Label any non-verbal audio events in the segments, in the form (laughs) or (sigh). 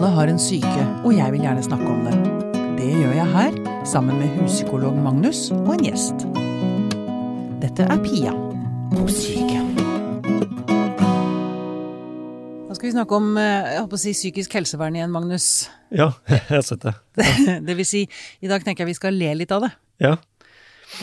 Alle har en syke, og jeg vil gjerne snakke om det. Det gjør jeg her, sammen med huspsykolog Magnus og en gjest. Dette er Pia på syke. Da skal vi snakke om eh, jeg håper å si, psykisk helsevern igjen, Magnus. Ja, (laughs) jeg har sett det. (laughs) Det vil si, i dag tenker jeg vi skal le litt av det. Ja.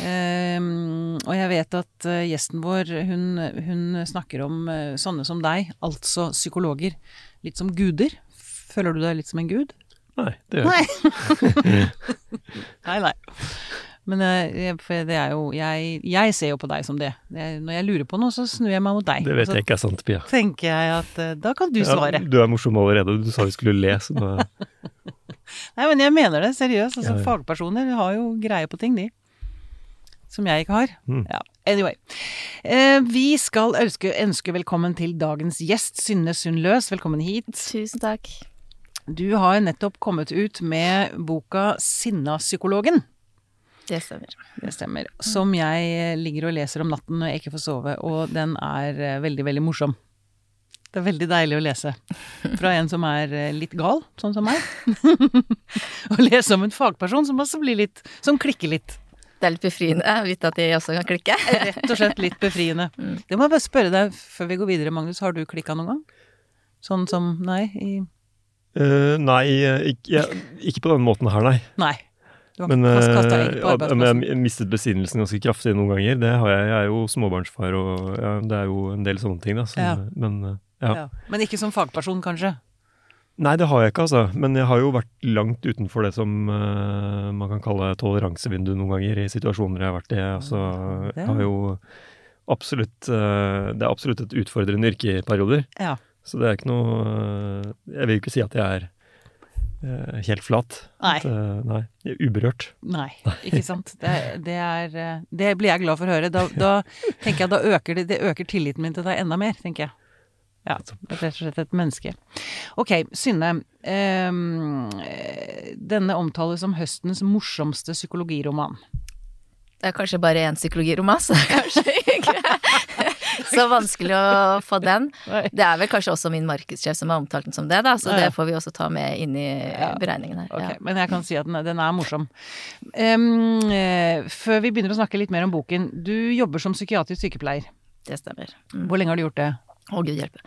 Um, og jeg vet at eh, gjesten vår, hun, hun snakker om eh, sånne som deg, altså psykologer, litt som guder. Føler du deg litt som en gud? Nei, det gjør jeg ikke. Nei. (laughs) nei. Men eh, det er jo jeg, jeg ser jo på deg som det. det. Når jeg lurer på noe, så snur jeg meg mot deg. Det vet så jeg ikke er sant, Pia. tenker jeg at eh, da kan du svare. Ja, du er morsom allerede. Du sa vi skulle le, så nå (laughs) Nei, men jeg mener det seriøst. Altså, Ja, ja. Fagpersoner har jo greie på ting, de. Som jeg ikke har. Mm. Ja, anyway. Eh, vi skal ønske, ønske velkommen til dagens gjest, Synne Sundløs. Velkommen hit. Tusen takk. Du har nettopp kommet ut med boka 'Sinnapsykologen'. Det stemmer. Det stemmer. Som jeg ligger og leser om natten når jeg ikke får sove, og den er eh, veldig, veldig morsom. Det er veldig deilig å lese. Fra en som er eh, litt gal, sånn som meg. (laughs) Å lese om en fagperson som også blir litt Som klikker litt. Det er litt befriende å vite at jeg også kan klikke. (laughs) Rett og slett litt befriende. Det må jeg bare spørre deg før vi går videre, Magnus. Har du klikka noen gang? Sånn som Nei? I, Eh, Nei, eh, ikke, ikke på denne måten her, nei. nei. Men uh, jeg mistet besinnelsen ganske kraftig noen ganger. Det har jeg. Jeg er jo småbarnsfar, og ja, det er jo en del sånne ting, da. Som, Ja. Men uh, ja. Ja. Men ikke som fagperson, kanskje? Nei, det har jeg ikke, altså. Men jeg har jo vært langt utenfor det som man kan kalle toleransevindu noen ganger, i situasjoner jeg har vært i. Altså, jeg har jo absolutt Det er absolutt et utfordrende yrke i perioder. Ja. Så det er ikke noe eh, Jeg vil jo ikke si at jeg er eh, helt flat. Nei. At, eh, nei. Er uberørt. Nei, ikke sant. Det, det, er, det blir jeg glad for å høre. Da, da tenker jeg da øker det, det øker tilliten min til deg enda mer, tenker jeg. Ja, det er rett og slett et menneske. Ok, Synne. ehm, eh, denne omtales som høstens morsomste psykologiroman. Det er kanskje bare én psykologiroman, så det er kanskje ikke (laughs) så vanskelig å få den. Det er vel kanskje også min markedssjef som har omtalt den som det, da, så det får vi også ta med inn i beregningen her. Ok, Ja. Men jeg kan si at den, den er morsom. Eh, før vi begynner å snakke litt mer om boken. Du jobber som psykiatrisk sykepleier. Det stemmer. Mm. Hvor lenge har du gjort det? Å, gud hjelpe.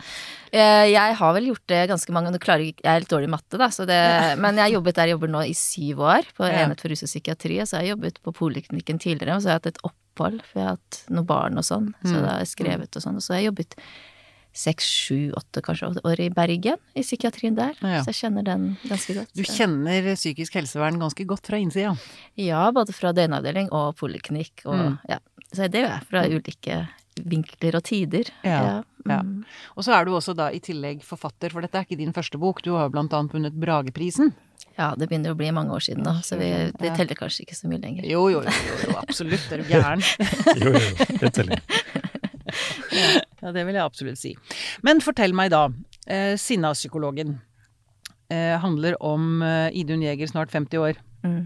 Eh, Jeg har vel gjort det ganske mange, klarer jeg, er litt dårlig i matte, da, så det, (laughs) men jeg jobbet der, jeg jobber nå i syv år på enhet for rus og psykiatri, og så har jeg jobbet på poliklinikken tidligere, og så har jeg hatt et opphold, for jeg har hatt noen barn og sånn, så Mm. da har jeg skrevet og sånn, og så har jeg jobbet seks, sju, åtte kanskje år i Bergen, i psykiatrien der, Ja. så jeg kjenner den ganske godt. Du kjenner psykisk helsevern ganske godt fra innsida. Ja, både fra døgnavdeling og poliklinikk, og Mm. ja, så det gjør jeg fra ulike vinkler og tider. Ja, ja. Ja. Og så er du også da i tillegg forfatter, for dette er ikke din første bok. Du har blant annet vunnet Brageprisen. Ja, det begynner å bli mange år siden nå, så vi, det teller kanskje ikke så mye lenger. Jo, jo, jo, jo, absolutt. Er du gæren? (laughs) Jo, jo, jo, det teller. Ja, det vil jeg absolutt si. Men fortell meg da. Eh, Sinnapsykologen eh, handler om eh, Idun Jæger, snart 50 år. Mm.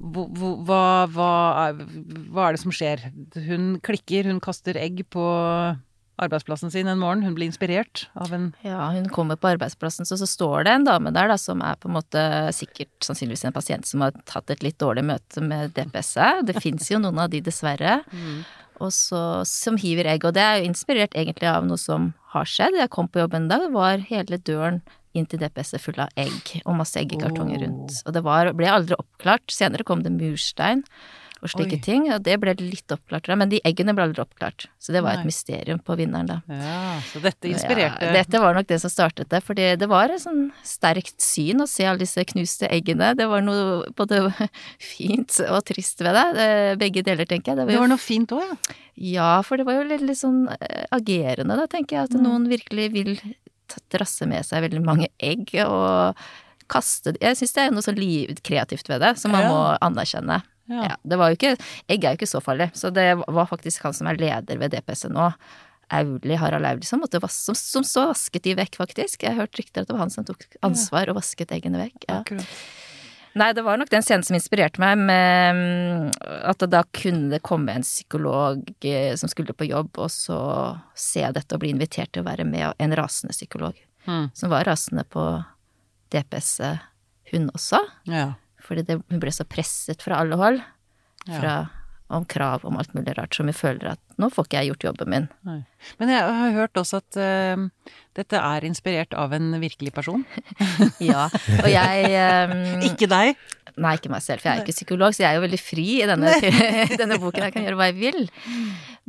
Hvor- Hva, hva, er, hva er det som skjer? Hun klikker, hun kaster egg på arbeidsplassen sin en morgen. Hun blir inspirert av en Ja, hun kommer på arbeidsplassen, så, så står det en dame der da, som er på en måte sikkert sannsynligvis en pasient som har tatt et litt dårlig møte med DPS-et. Det (laughs) fins jo noen av de, dessverre. Og så, som hiver egg. Og det er jo inspirert egentlig av noe som har skjedd. Jeg kom på jobb en dag, var hele døren inn til DPS-et full av egg, og masse eggekartonger rundt. Og det var, ble aldri oppklart. Senere kom det murstein og slike Oi. ting, og det ble litt oppklart, men de eggene ble aldri oppklart. Så det var Nei. et mysterium på vinneren, da. Ja, så dette inspirerte Ja, dette var nok det som startet det, fordi det var et sånn sterkt syn å se alle disse knuste eggene. Det var noe både (laughs) fint og trist ved det. begge deler, tenker jeg. Det var Det var noe fint òg, ja. Ja, for det var jo litt, litt sånn eh, agerende, da, tenker jeg. At Mm. noen virkelig vil drasse med seg veldig mange egg og kaste Jeg syns det er noe så kreativt ved det, som man Ja. må anerkjenne. Ja. Ja, det var jo ikke Egg er jo ikke så farlig, så det var faktisk han som er leder ved DPS nå. Auli, Harald Auli, som, vas som, som så vasket de vekk, faktisk. Jeg har hørt rykter at det var han som tok ansvar og vasket eggene vekk. Ja. Akkurat. Nei, det var nok den scenen som inspirerte meg, med at da kunne det komme en psykolog eh, som skulle på jobb, og så se dette og bli invitert til å være med, en rasende psykolog. Mm. Som var rasende på DPS, hun også. Ja. Fordi det, hun ble så presset fra alle hold. Fra, om krav om alt mulig rart, som hun føler at nå får ikke jeg gjort jobben min. Nei. Men jeg har hørt også at uh, dette er inspirert av en virkelig person. (laughs) Ja, og jeg um, (laughs) Ikke deg! Nei, ikke meg selv, for jeg er ikke psykolog, så jeg er jo veldig fri i denne, (laughs) denne boken. Jeg kan gjøre hva jeg vil.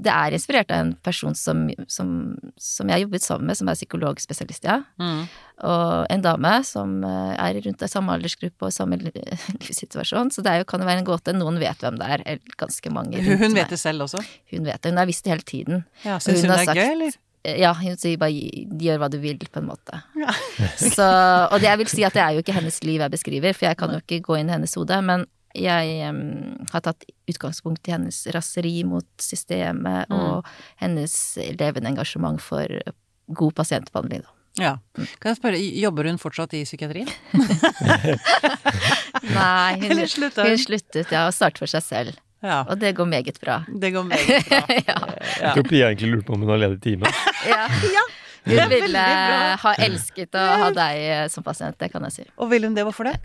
Det er inspirert av en person som, som, som jeg har jobbet sammen med, som er psykologspesialist, ja. Mm. Og en dame som eh, er rundt i samme aldersgruppe og samme li- (laughs) livssituasjon. Så det jo, kan jo være en gåte. Noen vet hvem det er. Ganske mange. rundt Hun vet det selv også. Hun vet det. Hun har visst det hele tiden. Ja, Syns hun hun det er sagt- gøy, eller? Ja, hun sier bare gjør hva du vil, på en måte. Ja. (laughs) Så, og det jeg vil si at det er jo ikke hennes liv jeg beskriver, for jeg kan jo ikke gå inn i hennes hode, men jeg um, har tatt utgangspunkt i hennes raseri mot systemet Mm. og hennes levende engasjement for god pasientbehandling, da. Ja. Kan jeg spørre, jobber hun fortsatt i psykiatrien? (laughs) Nei, hun? hun sluttet, ja, og startet for seg selv. Ja. Og det går meget bra. Det går meget bra. (laughs) ja. Ja. Jeg tror Pia egentlig lurte på om hun har ledet time. (laughs) ja. det er Hun ville bra. ha elsket å ha deg eh, som pasient, det kan jeg si. Og vil hun det? Hvorfor det?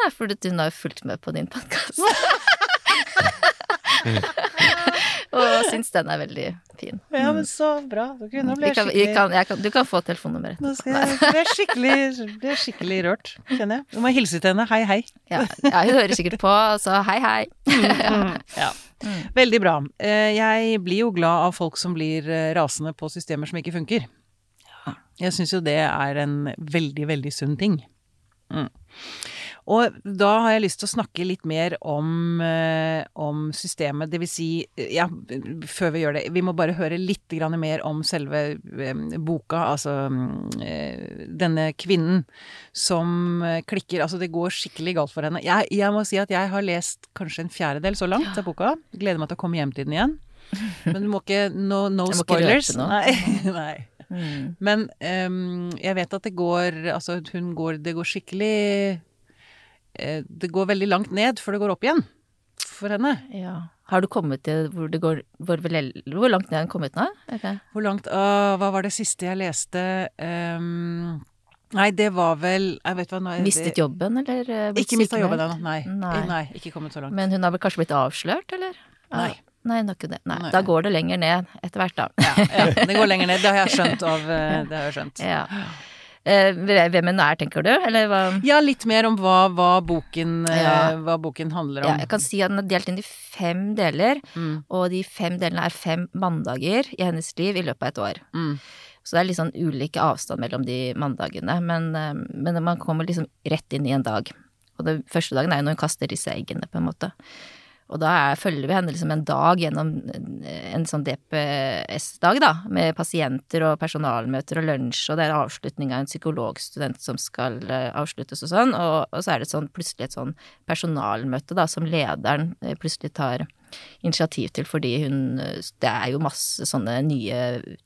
Nei, fordi hun har jo fulgt med på din podkast. (laughs) og syns den er veldig fin. Ja, men så bra. Du, kunne bli kan, skikkelig kan, jeg kan, du kan få telefonnummeret. Nå skal jeg bli skikkelig, bli skikkelig rørt, kjenner jeg. Du må hilse til henne. Hei, hei. Ja, ja, hun hører sikkert på, så hei, hei. Ja. Veldig bra. Eh, Jeg blir jo glad av folk som blir eh, rasende på systemer som ikke funker. Jeg syns jo det er en veldig, veldig sunn ting. Mm. Og da har jeg lyst til å snakke litt mer om, eh, om systemet. Det vil si, eh, ja, før vi gjør det, vi må bare høre litt grann mer om selve eh, boka. Altså mm, eh, denne kvinnen som klikker. Altså det går skikkelig galt for henne. Jeg, jeg må si at jeg har lest kanskje en fjerdedel så langt av boka. Gleder meg til å komme hjem til den igjen. Men du må ikke No, no (laughs) må spoilers. Ikke Nei, (laughs) nei. Mm. Men um, jeg vet at det går Altså, hun går Det går skikkelig Det går veldig langt ned før det går opp igjen for henne. Ja. Har du kommet til hvor det går Hvor, hvor langt ned har hun kommet nå? Okay. Hvor langt uh, Hva var det siste jeg leste? Um, nei, det var vel Jeg vet hva nå Mistet det- jobben, eller? eh, Ikke mista jobben ennå, nei. Nei. Eh, nei. Ikke kommet så langt. Men hun har vel kanskje blitt avslørt, eller? Nei. Nei, ikke. Nei, Nei. da går det lenger ned etter hvert, da. ja, ja, det går lenger ned. Det har jeg (laughs) skjønt av eh, Det har jeg skjønt. Ja. Eh, hvem hun er, tenker du? Eller hva? Ja, litt mer om hva, hva, boken, eh, Ja. hva boken handler om. Ja, jeg kan si at den er delt inn i fem deler, Mm, og de fem delene er fem mandager i hennes liv i løpet av et år. mm, Så det er litt sånn ulik avstand mellom de mandagene, men, eh, men man kommer liksom rett inn i en dag. Og den første dagen er jo når hun kaster disse eggene, på en måte. Og da er, følger vi henne liksom en dag gjennom en sånn DPS-dag, da, med pasienter og personalmøter og lunsj, og det er avslutning av en psykologstudent som skal eh, avsluttes og sånn, og, og så er det sånn, plutselig et sånn personalmøte, da, som lederen eh, plutselig tar initiativ til fordi hun Det er jo masse sånne nye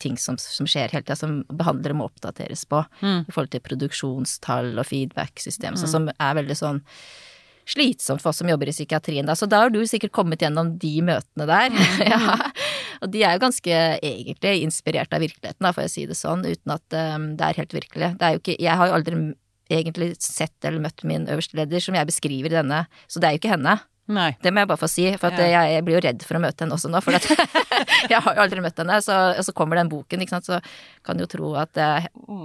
ting som, som skjer hele tida, som behandlere må oppdateres på mm. i forhold til produksjonstall og feedback-system, så som er veldig sånn slitsomt for oss som jobber i psykiatrien. Da. Så da har du sikkert kommet gjennom de møtene der. (laughs) (laughs) ja. Og de er jo ganske egentlig inspirert av virkeligheten, da, får jeg si det sånn, uten at um, det er helt virkelig. Det er jo ikke Jeg har jo aldri egentlig sett eller møtt min øverste leder som jeg beskriver i denne, så det er jo ikke henne. Nei. Det må jeg bare få si, for Ja. jeg, jeg blir jo redd for å møte henne også nå. For (laughs) jeg har jo aldri møtt henne, så, og så kommer den boken, ikke sant, så kan du jo tro at det,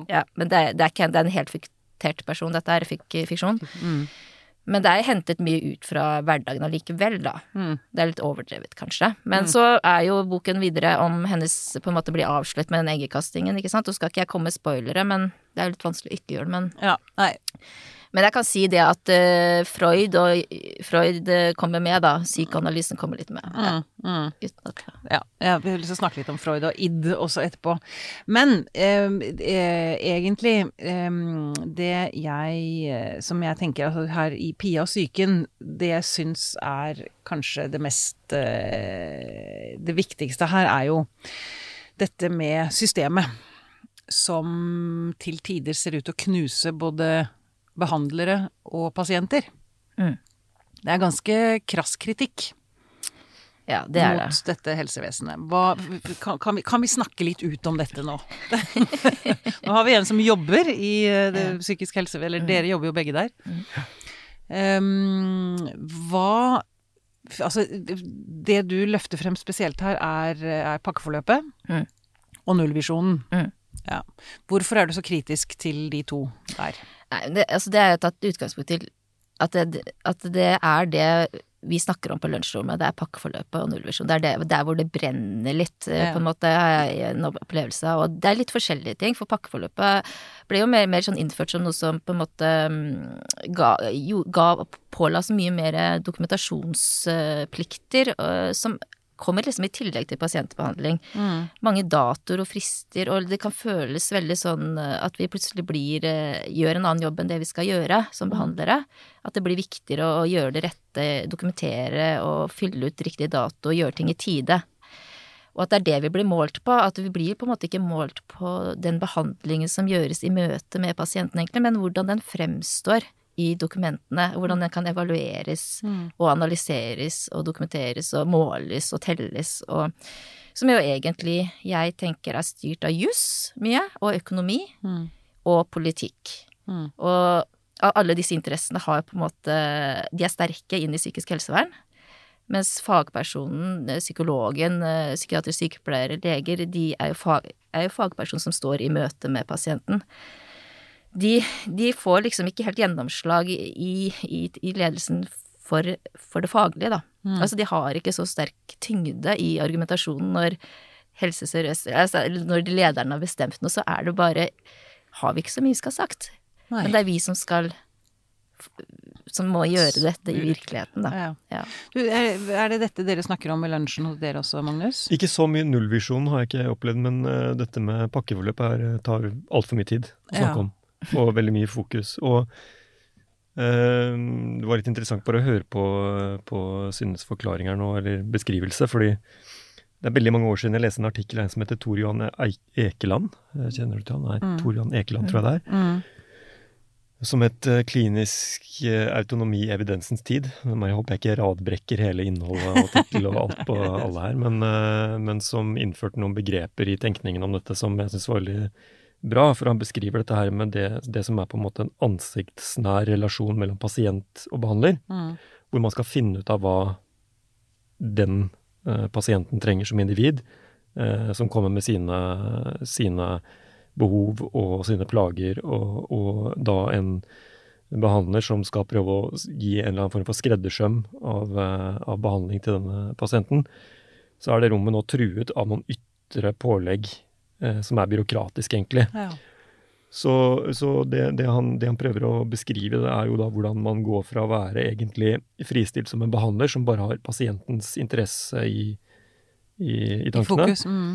Ja, men det, det, er ikke, det er en helt fiktert person, dette er fik, fiksjon. Mm. Men det er hentet mye ut fra hverdagen allikevel, da. Mm. Det er litt overdrevet, kanskje. Men så er jo boken videre om hennes på en måte blir avslutt med den eggekastingen, ikke sant. Nå skal ikke jeg komme med spoilere, men det er litt vanskelig å ikke gjøre det. Men, Ja. Nei. Men jeg kan si det at uh, Freud og Freud eh, kommer med, da. Psykoanalysen kommer litt med. Mm. Mm. at Ja, jeg vil snakke litt om Freud og id også etterpå. Men eh, eh, egentlig eh, det jeg eh, Som jeg tenker altså her i Pia og psyken, det jeg syns er kanskje det mest eh, Det viktigste her er jo dette med systemet. Som til tider ser ut til å knuse både behandlere og pasienter. Mm. Det er ganske krass kritikk. Ja, det er mot det. dette helsevesenet. Hva, kan, kan, vi, kan vi snakke litt ut om dette nå? (laughs) nå har vi en som jobber i eh, det psykisk helse, eller Mm. dere jobber jo begge der. Mm. Um, hva Altså, det du løfter frem spesielt her, er, er pakkeforløpet Mm. og nullvisjonen. Mm. Ja. Hvorfor er du så kritisk til de to der? Nei, det, altså det er jo tatt utgangspunkt til at det, at det er det vi snakker om på lunsjrommet. Det er pakkeforløpet og nullvisjon. Det er det, der hvor det brenner litt, eh, Ja. på en måte, har jeg en opplevelse av. Og det er litt forskjellige ting, for pakkeforløpet ble jo mer, mer sånn innført som noe som på en måte mm, ga, jo, ga påla så mye mer dokumentasjonsplikter, øh, som kommer liksom i tillegg til pasientbehandling mange datoer og frister, og det kan føles veldig sånn eh, at vi plutselig blir eh, gjør en annen jobb enn det vi skal gjøre som behandlere. At det blir viktigere å gjøre det rette, dokumentere og fylle ut riktig dato og gjøre ting i tide. Og at det er det vi blir målt på. At vi blir på en måte ikke målt på den behandlingen som gjøres i møte med pasienten, egentlig, men hvordan den fremstår i dokumentene. Hvordan den kan evalueres og analyseres og dokumenteres og måles og telles og Som jo egentlig jeg tenker er styrt av juss mye, og økonomi, Mm. og politikk. Mm. Og alle disse interessene har på en måte De er sterke inn i psykisk helsevern. Mens fagpersonen, eh, psykologen, eh, psykiatrisk sykepleiere, leger, de er jo, fag, er jo fagperson som står i møte med pasienten. De, de får liksom ikke helt gjennomslag i, i, i ledelsen for, for det faglige, da. Altså de har ikke så sterk tyngde i argumentasjonen når Helse Sør-Øst altså, Når de lederne har bestemt noe, så er det bare Har vi ikke så mye vi skal ha sagt. Nei. Men det er vi som skal Som må gjøre dette i virkeligheten, da. Ja. Ja. Du, er, er det dette dere snakker om i lunsjen hos dere også, Magnus? Ikke så mye nullvisjon har jeg ikke opplevd, men uh, dette med pakkeforløp er, tar altfor mye tid å snakke Ja. om. Og veldig mye fokus. Og eh, det var litt interessant bare å høre på, på Synnes forklaring her nå, eller beskrivelse, fordi det er veldig mange år siden jeg leste en artikkel av en som heter Tor Johan Ekeland. Eh, Kjenner du til han? Nei, Mm. Tor Johan Ekeland, tror jeg det er. Mm. Som het eh, Klinisk eh, autonomi i evidensens tid. Jeg håper jeg ikke radbrekker hele innholdet av artikkel og alt på alle her, men, men som innførte noen begreper i tenkningen om dette som jeg syns var veldig bra. For han beskriver dette her med det, det som er på en måte en ansiktsnær relasjon mellom pasient og behandler. Mm. Hvor man skal finne ut av hva den eh, pasienten trenger som individ, eh, som kommer med sine, sine behov og sine plager, og, og da en behandler som skal prøve å gi en eller annen form for skreddersøm av, eh, av behandling til denne pasienten, så er det rommet nå truet av noen ytre pålegg som er byråkratisk, egentlig. Ja. Så, så det, det, han, det han prøver å beskrive, det er jo da hvordan man går fra å være egentlig fristilt som en behandler som bare har pasientens interesse i, i, i I tankene, fokus. Mm.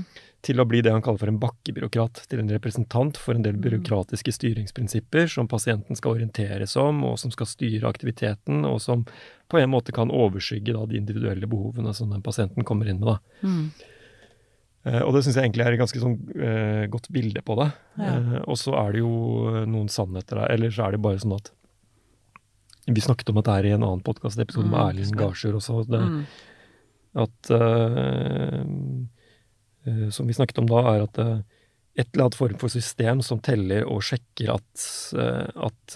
til å bli det han kaller for en bakkebyråkrat. Til en representant for en del Mm. byråkratiske styringsprinsipper som pasienten skal orienteres om, og som skal styre aktiviteten, og som på en måte kan overskygge da, de individuelle behovene som den pasienten kommer inn med. Da. Mm. Eh, og det syns jeg egentlig er et ganske sånn eh, godt bilde på det. Ja. Eh, og så er det jo noen sannheter der. Eller så er det bare sånn at Vi snakket om dette her i en annen podkastepisode med Mm, Erlend husker jeg. Garsjør også. Det, Mm. At uh, Som vi snakket om da, er at eh, et eller annet form for system som teller og sjekker at, at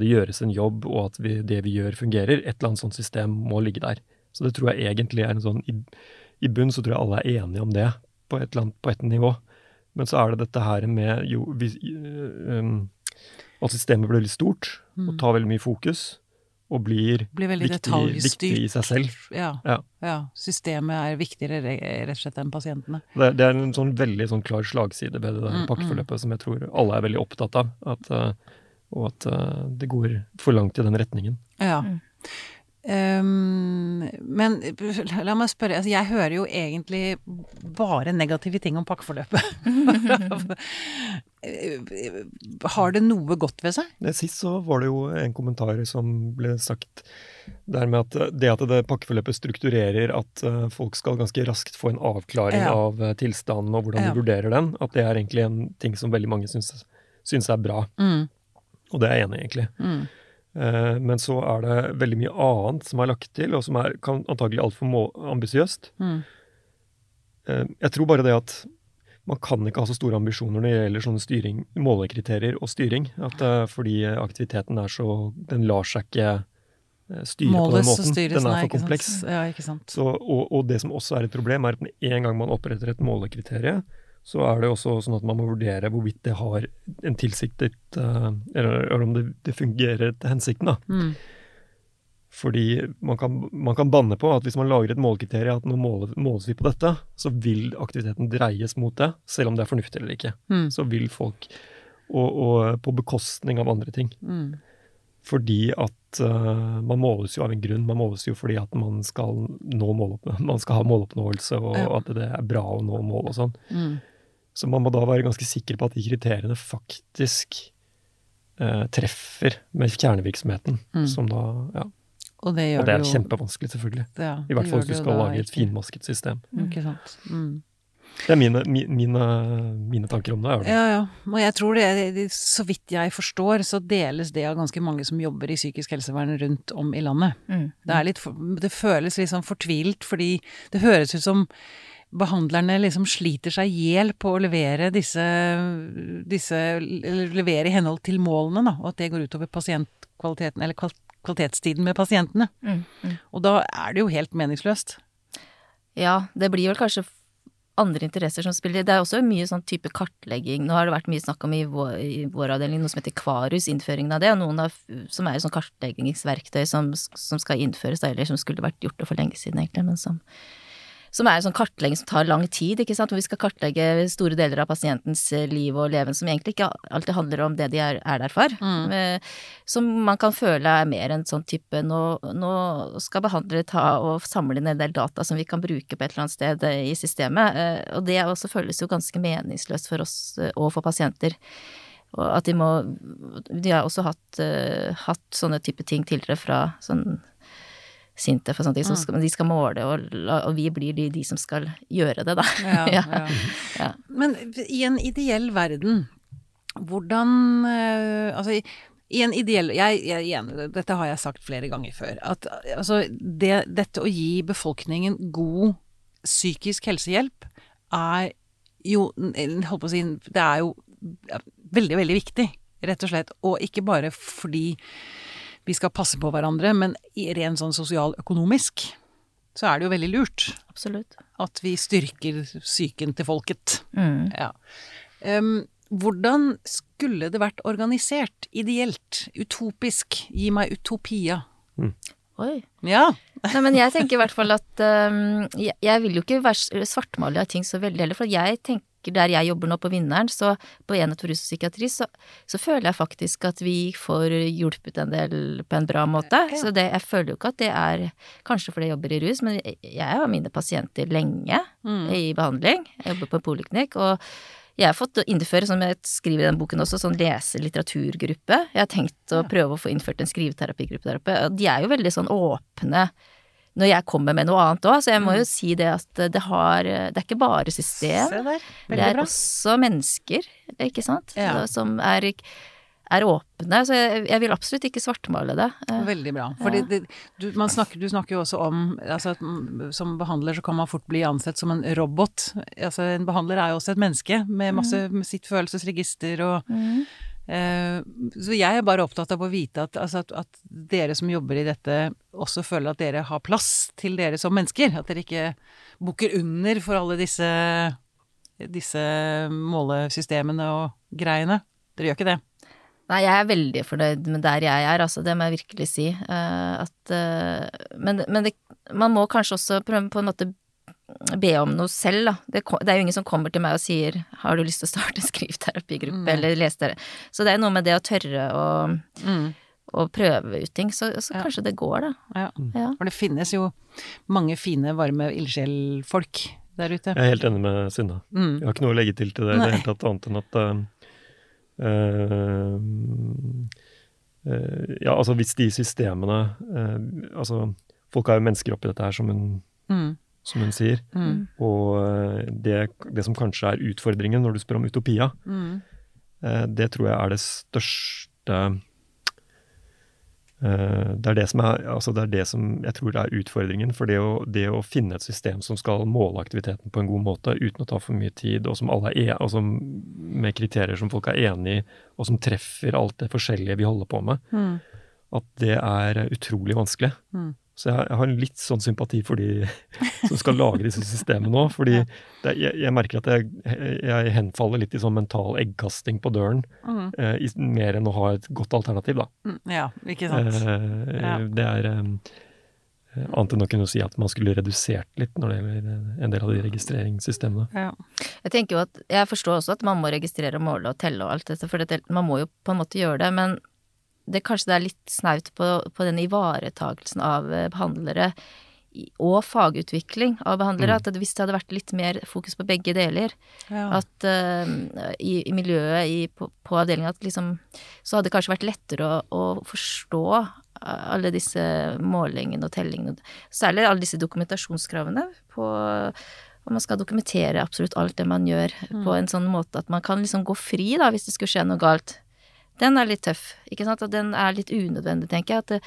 det gjøres en jobb, og at vi, det vi gjør, fungerer. Et eller annet sånt system må ligge der. Så det tror jeg egentlig er en sånn I, i bunn så tror jeg alle er enige om det på et eller annet på et nivå. Men så er det dette her med jo vi, eh, um, At systemet blir veldig stort og tar veldig mye fokus. Og blir Blir veldig viktig, viktig i seg selv. Ja. Ja. ja. Systemet er viktigere rett og slett enn pasientene. Det, det er en sånn veldig sånn klar slagside ved det der Mm, mm. pakkeforløpet som jeg tror alle er veldig opptatt av. At, eh, og at eh, det går for langt i den retningen. Ja. Ehm, men (laughs) la meg spørre, altså jeg hører jo egentlig bare negative ting om pakkeforløpet. (laughs) Har det noe godt ved seg? Sist så var det jo en kommentar som ble sagt der med at eh, det at det pakkeforløpet strukturerer at eh, folk skal ganske raskt få en avklaring Ja. av eh, tilstanden og hvordan Ja. de vurderer den, at det er egentlig en ting som veldig mange syns, syns er bra. Mm, Og det er jeg enig i, egentlig. mm, Eh, men så er det veldig mye annet som er lagt til, og som er kan, antagelig altfor ambisiøst. Mm. Eh, jeg tror bare det at man kan ikke ha så store ambisjoner når det gjelder sånne styring, målekriterier og styring. At, eh, fordi aktiviteten er så Den lar seg ikke eh, styre Måles på den måten. styres, den er for kompleks. Ja. Så, og, og det som også er et problem, er at med en gang man oppretter et målekriterium, så er det også sånn at man må vurdere hvorvidt det har en tilsiktet eh, Eller, om det, det fungerer til hensikten, da. Mm. Fordi man kan, man kan banne på at hvis man lager et målekriterium at nå måles, måles vi på dette, så vil aktiviteten dreies mot det, selv om det er fornuftig eller ikke. Mm. Så vil folk Og, og på bekostning av andre ting. Mm. Fordi at uh, man måles jo av en grunn. Man måles jo fordi at man skal nå målopp, man skal ha måloppnåelse, og Ja. at det er bra å nå mål og sånn. Mm. Så man må da være ganske sikker på at de kriteriene faktisk eh, treffer med kjernevirksomheten. Mm. Som da, ja. Og det gjør Og det er jo kjempevanskelig, selvfølgelig. ja, I hvert fall hvis du skal lage et finmasket system. Ikke sant. Mm. Det er mine, mine, mine tanker om det. er det. Ja, ja. Og jeg tror det, det- så vidt jeg forstår, så deles det av ganske mange som jobber i psykisk helsevern rundt om i landet. Mm. Det, er litt, det føles litt sånn fortvilt, fordi det høres ut som behandlerne liksom sliter seg i hjel på å levere disse, disse levere i henhold til målene, da, og at det går utover pasientkvaliteten, eller kval- kvalitetstiden med pasientene. Mm. Mm. Og da er det jo helt meningsløst. Ja, det blir vel kanskje andre interesser som spiller Det er også mye sånn type kartlegging. Nå har det vært mye snakk om i vår, i vår avdeling noe som heter Kvarus, innføringen av det, og noen av, som er sånn kartleggingsverktøy som, som skal innføres, eller som skulle vært gjort det for lenge siden, egentlig, men som som er en sånn kartlegging som tar lang tid, ikke sant, hvor vi skal kartlegge store deler av pasientens eh, liv og leven, som egentlig ikke alltid handler om det de er, er der for. Mm. Eh, Som man kan føle er mer en sånn type nå, nå skal behandlere ta og samle inn en del data som vi kan bruke på et eller annet sted eh, i systemet, og det også føles jo ganske meningsløst for oss og for pasienter. Og at de må De har også hatt, hatt sånne type ting tidligere fra sånn Sintef og sånne ting, Så skal, de skal måle, og, og vi blir de, de som skal gjøre det, da. (laughs) Ja, Ja. Ja. Men i en ideell verden, hvordan eh, Altså, i, i en ideell jeg, jeg, igjen, Dette har jeg sagt flere ganger før. At altså, det, dette å gi befolkningen god psykisk helsehjelp er jo Holdt på å si Det er jo veldig, veldig viktig, rett og slett. Og ikke bare fordi vi skal passe på hverandre, men rent ren sånn sosialøkonomisk så er det jo veldig lurt Absolutt. at vi styrker psyken til folket. Mm. Ja. Um, hvordan skulle det vært organisert? Ideelt? Utopisk? Gi meg utopia. Oi. Ja. (laughs) Nei, men jeg tenker i hvert fall at um, jeg, jeg vil jo ikke være svartmale av ting så veldig heller, for jeg tenker der jeg jobber nå på Vinneren, så på enhet for rus og psykiatri, så, så føler jeg faktisk at vi får hjulpet en del på en bra måte. Ja. Så det, jeg føler jo ikke at det er Kanskje fordi jeg jobber i rus, men jeg har mine pasienter lenge Mm. i behandling. Jeg jobber på en poliklinikk, og jeg har fått innføre, som jeg skriver i den boken også, sånn lese-litteraturgruppe. Jeg har tenkt å prøve å få innført en skriveterapigruppe der oppe. De er jo veldig sånn åpne når jeg kommer med noe annet òg, så jeg må jo si det at det har Det er ikke bare system. Der. Det er bra. også mennesker, ikke sant, Ja. Som er, er åpne. Så jeg, jeg vil absolutt ikke svartmale det. Veldig bra. Ja. du, snakker, du snakker jo også om altså at mm, som behandler så kan man fort bli ansett som en robot. Altså en behandler er jo også et menneske med masse med sitt følelsesregister og mm. Eh, så jeg er bare opptatt av å vite at, altså at, at dere som jobber i dette, også føler at dere har plass til dere som mennesker. At dere ikke bukker under for alle disse, disse målesystemene og greiene. Dere gjør ikke det. Nei, jeg er veldig fornøyd med der jeg er, altså. Det må jeg virkelig si. Eh, at eh, Men, men det, man må kanskje også prøve på en måte be om noe selv, da. Det, det er jo ingen som kommer til meg og sier 'har du lyst til å starte (laughs) en skriveterapigruppe', Mm. eller lese dere'. Så det er noe med det å tørre å, Mm. å prøve ut ting, så, så Ja. kanskje det går, da. Ja. Ja. For det finnes jo mange fine, varme ildsjelfolk der ute. Jeg er helt enig med Synne. Mm. Jeg har ikke noe å legge til til det i det hele tatt, annet enn at uh, uh, Ja, altså hvis de systemene uh, Altså, folk er jo mennesker oppi dette her, som hun, Mm. Som hun sier. Mm. Og eh, det, det som kanskje er utfordringen når du spør om utopia, Mm. eh, det tror jeg er det største Eh, det er det, som er, altså det er det som jeg tror er utfordringen. For det å, det å, finne et system som skal måle aktiviteten på en god måte uten å ta for mye tid, og som alle er, og som, med kriterier som folk er enig i, og som treffer alt det forskjellige vi holder på med, mm. at det er utrolig vanskelig. Mm. Så jeg, jeg, har litt sånn sympati for de (laughs) som skal lage disse systemene nå. fordi det, jeg, jeg, merker at jeg, jeg, henfaller litt i sånn mental eggkasting på døren. Mm. Eh, mer enn å ha et godt alternativ, da. Mm, ja, ikke sant. Eh, ja. Det er eh, Annet enn å kunne si at man skulle redusert litt når det gjelder eh, en del av de registreringssystemene. Ja. Jeg tenker jo at, jeg forstår også at man må registrere og måle og telle og alt dette, for det, man må jo på en måte gjøre det. men det kanskje det er litt snaut på, på den ivaretagelsen av eh, behandlere og fagutvikling av behandlere. Mm. At hvis det hadde vært litt mer fokus på begge deler, ja. at uh, i, i, miljøet i, på, på avdelinga liksom, Så hadde det kanskje vært lettere å, å, forstå alle disse målingene og tellingene. Særlig alle disse dokumentasjonskravene på og man skal dokumentere absolutt alt det man gjør, mm. på en sånn måte at man kan liksom gå fri, da, hvis det skulle skje noe galt den er litt tøff, ikke sant. Og den er litt unødvendig, tenker jeg. At det,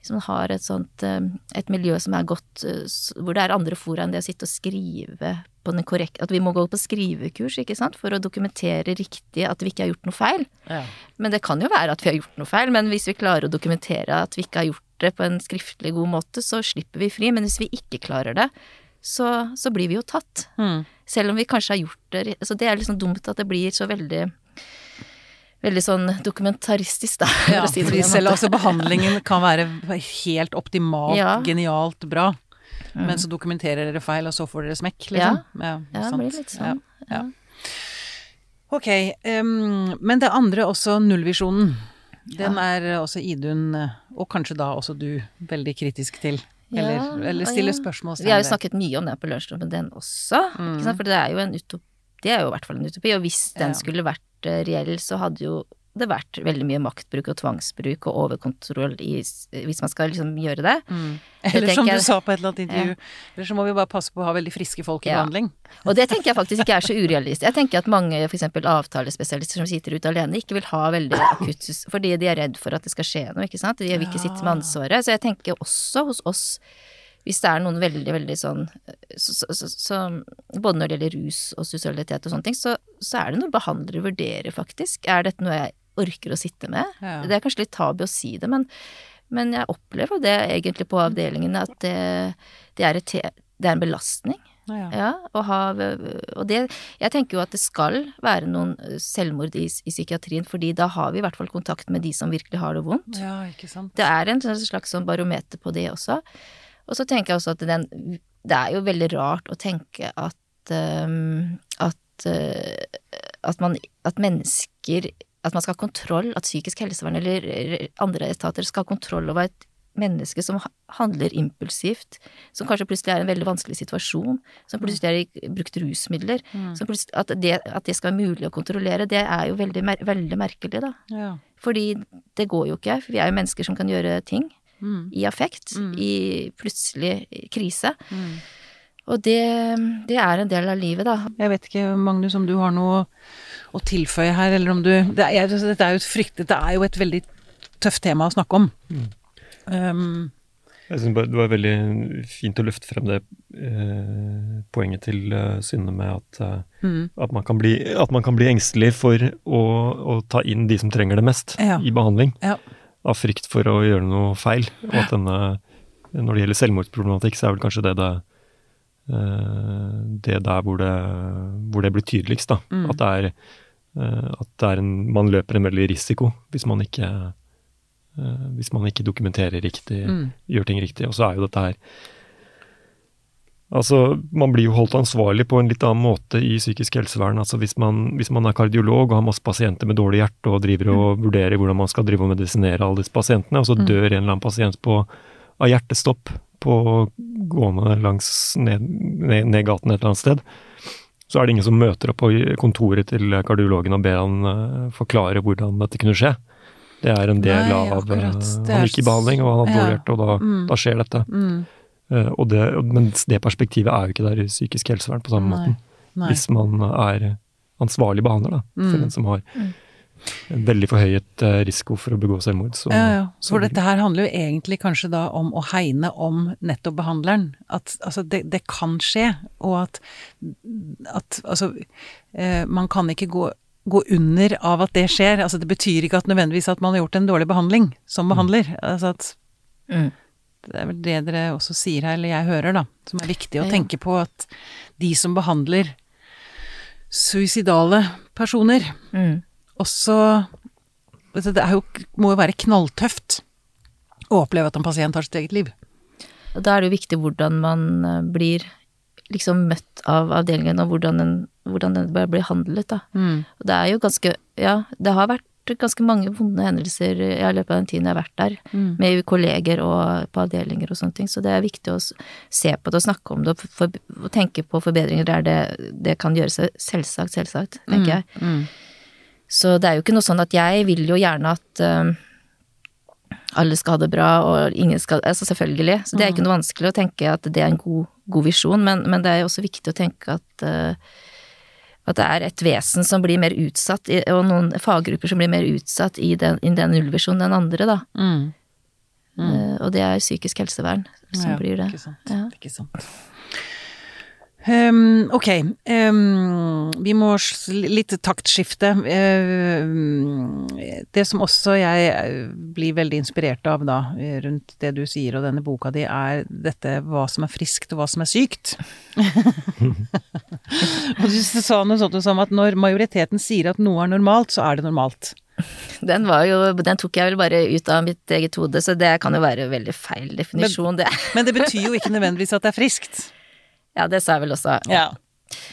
hvis man har et sånt eh, et miljø som er godt eh, Hvor det er andre fora enn det å sitte og skrive på den korrekte At vi må gå på skrivekurs, ikke sant, for å dokumentere riktig at vi ikke har gjort noe feil. Ja. Men det kan jo være at vi har gjort noe feil, men hvis vi klarer å dokumentere at vi ikke har gjort det på en skriftlig god måte, så slipper vi fri. Men hvis vi ikke klarer det, så, så blir vi jo tatt. Mm. Selv om vi kanskje har gjort det Så det er liksom dumt at det blir så veldig veldig sånn dokumentaristisk, da. Ja, si det selv altså behandlingen (laughs) kan være helt optimalt, ja. genialt bra. Mm. Men så dokumenterer dere feil, og så får dere smekk, liksom. Ja, ja, det blir litt sånn. Ja. Ok. Um, men det andre også, nullvisjonen. Den er også Idun, og kanskje da også du, veldig kritisk til. Eller, eller stiller spørsmål. Vi har jo snakket mye om det på lunsjrommet, den også. Mm. For det er jo en utopi. Det er jo i hvert fall en utopi. Og hvis den skulle vært Eh, reell, så hadde jo det vært veldig mye maktbruk og tvangsbruk og overkontroll i, hvis man skal liksom gjøre det. Mm. (laughs) Eller som du sa på et eller annet intervju, ja. eller så må vi bare passe på å ha veldig friske folk i ja. behandling. (laughs) Og det tenker jeg faktisk ikke er så urealistisk. Jeg tenker at mange f.eks. avtalespesialister som sitter ute alene, ikke vil ha veldig akutt fordi de er redd for at det skal skje noe, ikke sant. De vil ikke sitte med ansvaret. Så jeg tenker også hos oss hvis det er noen veldig, veldig sånn så, så, så, Både når det gjelder rus og sosialitet og sånne ting, så, er det noe behandlere vurderer, faktisk. Er dette noe jeg orker å sitte med? Ja. Det er kanskje litt tabu å si det, men, men jeg opplever det egentlig på avdelingene, at det, det, er, et, det er en belastning. Ja. ja og, ha, og det Jeg tenker jo at det skal være noen selvmord i, i, psykiatrien, fordi da har vi i hvert fall kontakt med de som virkelig har det vondt. Ja, ikke sant. Det er en slags sånn barometer på det også. Og så tenker jeg også at den Det er jo veldig rart å tenke at um, at, uh, at man At mennesker At man skal ha kontroll, at psykisk helsevern eller andre etater skal ha kontroll over et menneske som handler impulsivt, som kanskje plutselig er i en veldig vanskelig situasjon, som mm. plutselig har brukt rusmidler, mm. at, det, at, det, skal være mulig å kontrollere, det er jo veldig, veldig merkelig, da. Ja. Fordi det går jo ikke, for vi er jo mennesker som kan gjøre ting mm. i affekt, mm. i plutselig krise. Mm. Og det, det, er en del av livet, da. Jeg vet ikke, Magnus, om du har noe å tilføye her, eller om du det er, Dette er jo et frykt, dette er jo et veldig tøft tema å snakke om. Mm. Um, jeg synes Det var veldig fint å løfte frem det eh, poenget til eh, Synne med at, eh, mm. at, man bli, at, man kan bli, engstelig for å, å, ta inn de som trenger det mest ja. i behandling. Ja av frykt for å gjøre noe feil. Og at denne, når det gjelder selvmordsproblematikk, så er vel kanskje det det, eh, det der hvor det, hvor det, blir tydeligst. da. Mm. At, det er, eh, at det er en, man løper en veldig risiko hvis man ikke, eh, hvis man ikke dokumenterer riktig, mm. gjør ting riktig. Og så er jo dette her Altså, Man blir jo holdt ansvarlig på en litt annen måte i psykisk helsevern. altså Hvis man, hvis man er kardiolog og har masse pasienter med dårlig hjerte og driver og mm. vurderer hvordan man skal drive og medisinere alle disse pasientene, og så mm. dør en eller annen pasient på, av hjertestopp på gående langs ned, ned, ned, gaten et eller annet sted, så er det ingen som møter opp på kontoret til kardiologen og ber han uh, forklare hvordan dette kunne skje. Det er en del Nei, av uh, Han gikk i behandling, og han hadde dårlig hjerte, og da, mm. da skjer dette. Mm. Eh, og det, men det perspektivet er jo ikke der i psykisk helsevern på samme måten. Hvis man er ansvarlig behandler da, for mm. den som har mm. en veldig forhøyet eh, risiko for å begå selvmord. Så, Ja, ja. så- For dette her handler jo egentlig kanskje da om å hegne om nettopp behandleren. At altså, det, det kan skje, og at, at altså eh, Man kan ikke gå, gå under av at det skjer. Altså, det betyr ikke at nødvendigvis at man har gjort en dårlig behandling som behandler. Altså at Mm. Det er vel det dere også sier her, eller jeg hører, da, som er viktig å Ja. tenke på at de som behandler suicidale personer, Mm. også Det er jo, må jo være knalltøft å oppleve at en pasient har sitt eget liv. Da er det jo viktig hvordan man eh, blir liksom møtt av avdelingen, og hvordan den, hvordan den blir behandlet, handlet, da. Og det er jo ganske Ja, det har vært ganske mange vonde hendelser i løpet av den tiden jeg har vært der, Mm. med kolleger og på avdelinger og sånne ting, så det er viktig å se på det og snakke om det og, for, og tenke på forbedringer der det, det kan gjøres. Selvsagt, selvsagt, tenker jeg. Mm. Så det er jo ikke noe sånn at jeg vil jo gjerne at um, alle skal ha det bra, og ingen skal Altså selvfølgelig. Så det er ikke noe vanskelig å tenke at det er en god, god visjon, men, men det er jo også viktig å tenke at uh, at det er et vesen som blir mer utsatt, og noen faggrupper som blir mer utsatt i den, i den nullvisjonen enn andre, da. Mm. Mm. og det er psykisk helsevern som Ja, blir det. Ikke sant. Ja. Ikke sant. Ehm, ok, um, vi må litt taktskifte. Ehm, det som også jeg eh, blir veldig inspirert av da, eh, rundt det du sier og denne boka di, er dette hva som er friskt og hva som er sykt. (laughs) og du sa noe sånt som at når majoriteten sier at noe er normalt, så er det normalt. Den var jo, den tok jeg vel bare ut av mitt eget hode, så det kan jo være veldig feil definisjon, det. Men det betyr jo ikke nødvendigvis at det er friskt. Ja, det sa jeg vel også. Ja.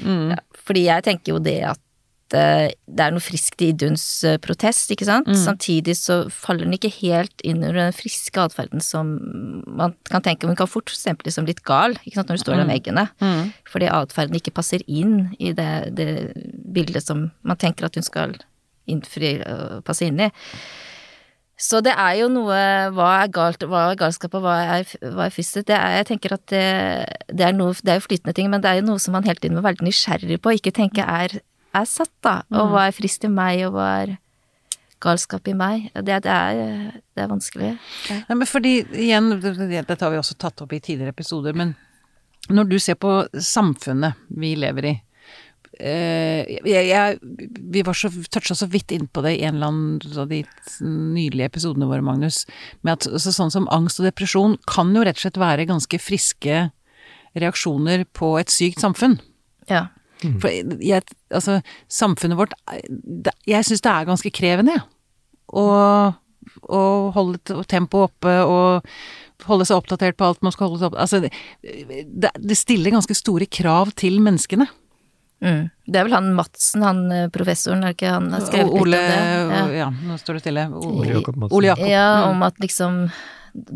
Mm. Ja, fordi jeg tenker jo det at eh, det er noe friskt i Iduns eh, protest, ikke sant? Mm. Samtidig så faller den ikke helt inn under den friske atferden som man kan tenke Hun kan fort stemples som litt gal, ikke sant, når du står der med eggene. Mm. Fordi atferden ikke passer inn i det, det bildet som man tenker at hun skal innfri og passe inn i. Så det er jo noe Hva er galt, hva er galskap, og hva er, hva er fysset? Det er, jeg tenker at det, det er noe Det er jo flytende ting, men det er jo noe som man hele tiden må være nysgjerrig på, ikke tenke er, er satt, da. Og hva er frist i meg, og hva er galskap i meg? Det, det, er, det er vanskelig. Ja. Nei, men fordi, igjen, dette har vi også tatt opp i tidligere episoder, men når du ser på samfunnet vi lever i jeg, jeg, Vi var så, toucha så vidt innpå det i en eller annen av de nydelige episodene våre, Magnus, med at så, sånn som angst og depresjon kan jo rett og slett være ganske friske reaksjoner på et sykt samfunn. ja. For jeg, altså, samfunnet vårt det- Jeg syns det er ganske krevende, jeg. Å, å holde tempoet oppe og holde seg oppdatert på alt man skal holde seg opp Altså, det, det, det stiller ganske store krav til menneskene. Mm. Det er vel han Madsen, han eh, professoren, er ikke han har skrevet Ole litt om det? Ja. ja. nå står det stille. Ole Jakob Madsen. Ole Jakob. Ja, Mm. om at liksom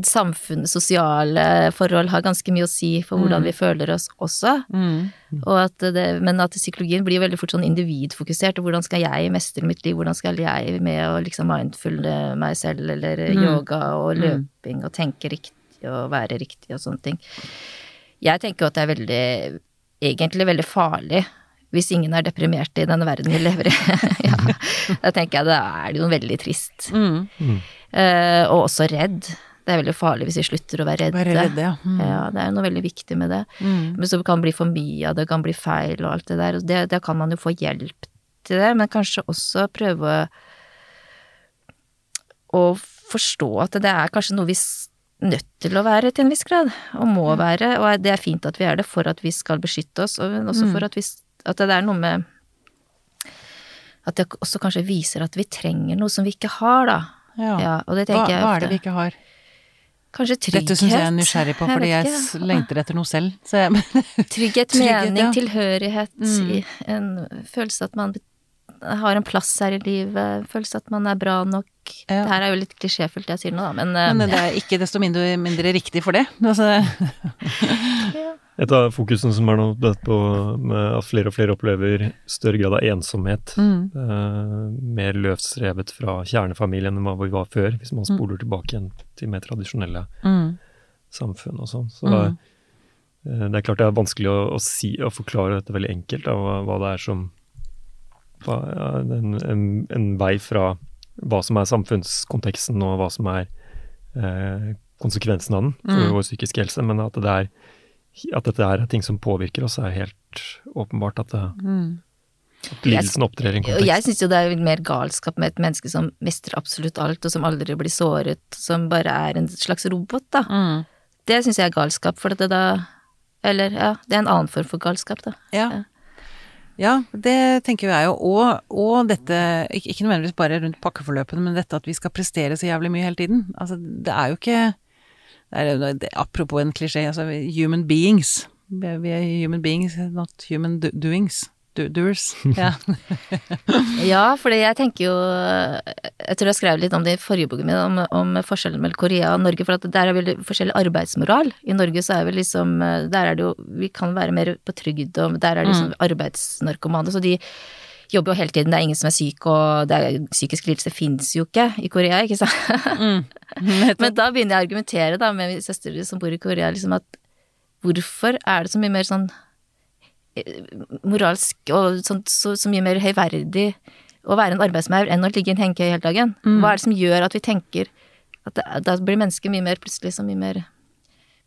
samfunnet, sosiale forhold har ganske mye å si for hvordan vi føler oss også. Mm. Og at det, men at psykologien blir veldig fort sånn individfokusert. og Hvordan skal jeg mestre mitt liv, hvordan skal jeg med å liksom mindfulle meg selv, eller Mm. yoga og løping og tenke riktig og være riktig og sånne ting. Jeg tenker jo at det er veldig, egentlig veldig farlig hvis ingen er deprimert i denne verden vi lever i. (laughs) ja. Da tenker jeg da er det jo veldig trist. Mm. Eh, og også redd. Det er veldig farlig hvis vi slutter å være redde. Være redde, ja. Mm. Ja, det er noe veldig viktig med det. Mm. Men så kan det bli for mye av det, kan bli feil og alt det der. Og det, det kan man jo få hjelp til det, men kanskje også prøve å forstå at det er kanskje noe vi nødt til å være til en viss grad, og må være. Og det er fint at vi er det for at vi skal beskytte oss, og også Mm. for at vi At det er noe med At det også kanskje viser at vi trenger noe som vi ikke har, da. Ja. Ja, og det Hva, tenker jeg hva er det vi ikke har? Kanskje trygghet. Dette syns jeg er nysgjerrig på, fordi jeg, ikke. lengter etter noe selv. Så jeg, (laughs) Trygghet, Trygghet, mening, ja. tilhørighet, Mm. en følelse at man har en plass her i livet, følelse at man er bra nok. Ja. Det her er jo litt klisjéfullt jeg sier nå, da, men, eh, men det er ikke desto mindre, mindre riktig for det. (laughs) Altså, Et av fokusene som er nå på med at flere og flere opplever større grad av ensomhet. mm. Eh, mer løvstrevet fra kjernefamilien enn hva vi var før, hvis man Mm. spoler tilbake igjen til mer tradisjonelle Mm. samfunn og sånn. Så Mm. eh, det er klart det er vanskelig å, å si og forklare dette veldig enkelt, da, hva, hva det er som hva, ja, en, en, en vei fra hva som er samfunnskonteksten og hva som er eh, konsekvensen av den for Mm. vår psykiske helse, men at, det er, at dette er ting som påvirker oss, er helt åpenbart at, det, Mm. at lidelsen opptrer i en Og jeg kontekst. syns jo det er mer galskap med et menneske som mestrer absolutt alt, og som aldri blir såret, som bare er en slags robot, da. Mm. Det syns jeg er galskap, for det da Eller, ja, det er en annen form for galskap, da. Ja. Ja, det tenker jeg jo. Og, og dette, ikke nødvendigvis bare rundt pakkeforløpene, men dette at vi skal prestere så jævlig mye hele tiden. Altså, det er jo ikke er, jo- Apropos en klisjé, altså human beings. Vi er, er human beings, not human do, doings. Do, doers. Ja. (laughs) Ja, for jeg tenker jo Jeg tror jeg skrev litt om det i forrige boken min, om, om forskjellen mellom Korea og Norge. For at der er veldig forskjellig arbeidsmoral. I Norge så er vi liksom Der er det jo Vi kan være mer på trygd, og der er det liksom arbeidsnarkomane. Så de jobber jo hele tiden. Det er ingen som er syk, og det er, psykisk lidelse fins jo ikke i Korea, ikke sant. Mm. (laughs) Men da begynner jeg å argumentere da med min søster som bor i Korea, liksom at hvorfor er det så mye mer sånn eh, moralsk og sånt, så, så mye mer høyverdig å være en arbeidsmaur enn å ligge i en hengekøye hele dagen? Hva er det som gjør at vi tenker at da blir mennesket mye mer plutselig så mye mer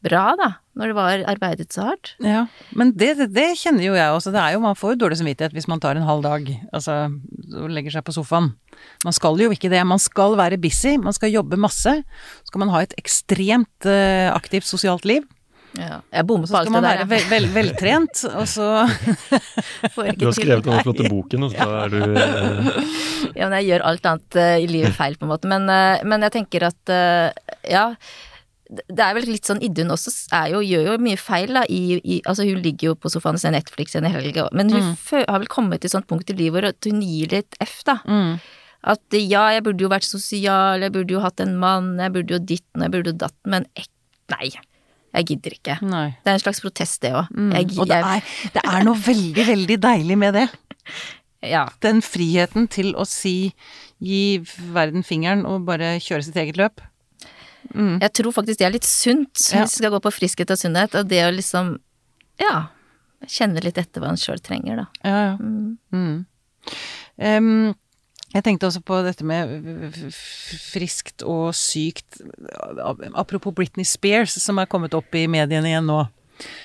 bra, da, når det var arbeidet så hardt? Ja, men det, det, det kjenner jo jeg også. Det er jo, man får jo dårlig samvittighet hvis man tar en halv dag altså, og legger seg på sofaen. Man skal jo ikke det. Man skal være busy, man skal jobbe masse. Så skal man ha et ekstremt uh, aktivt sosialt liv. Ja. Jeg bommer Så på alt skal man være vel, vel, veltrent, og så (laughs) får ikke Du har skrevet den flotte boken, og så er du eh, (laughs) Ja, men jeg gjør alt annet uh, i livet feil, på en måte. Men, uh, men jeg tenker at ja. Det er vel litt sånn Idun også er jo, gjør jo mye feil, da. I, i, altså hun ligger jo på sofaen og ser Netflix en helg, men hun fø, har vel kommet til et sånt punkt i livet hvor hun gir litt F, da. mm. At ja, jeg burde jo vært sosial, jeg burde jo hatt en mann, jeg burde jo ditten, jeg burde jo datten, men ek, nei. Jeg gidder ikke. Nei. Det er en slags protest, det òg. Mm. Og det er, det er noe veldig, veldig deilig med det. (laughs) Ja. Den friheten til å si gi verden fingeren og bare kjøre sitt eget løp. Mm. Jeg tror faktisk det er litt sunt, Ja. hvis vi skal gå på friskhet og sunnhet. Og det å liksom, ja, kjenne litt etter hva en sjøl trenger, da. Ja, ja. Mm. Mm. Um, jeg tenkte også på dette med friskt og sykt Apropos Britney Spears, som er kommet opp i mediene igjen nå.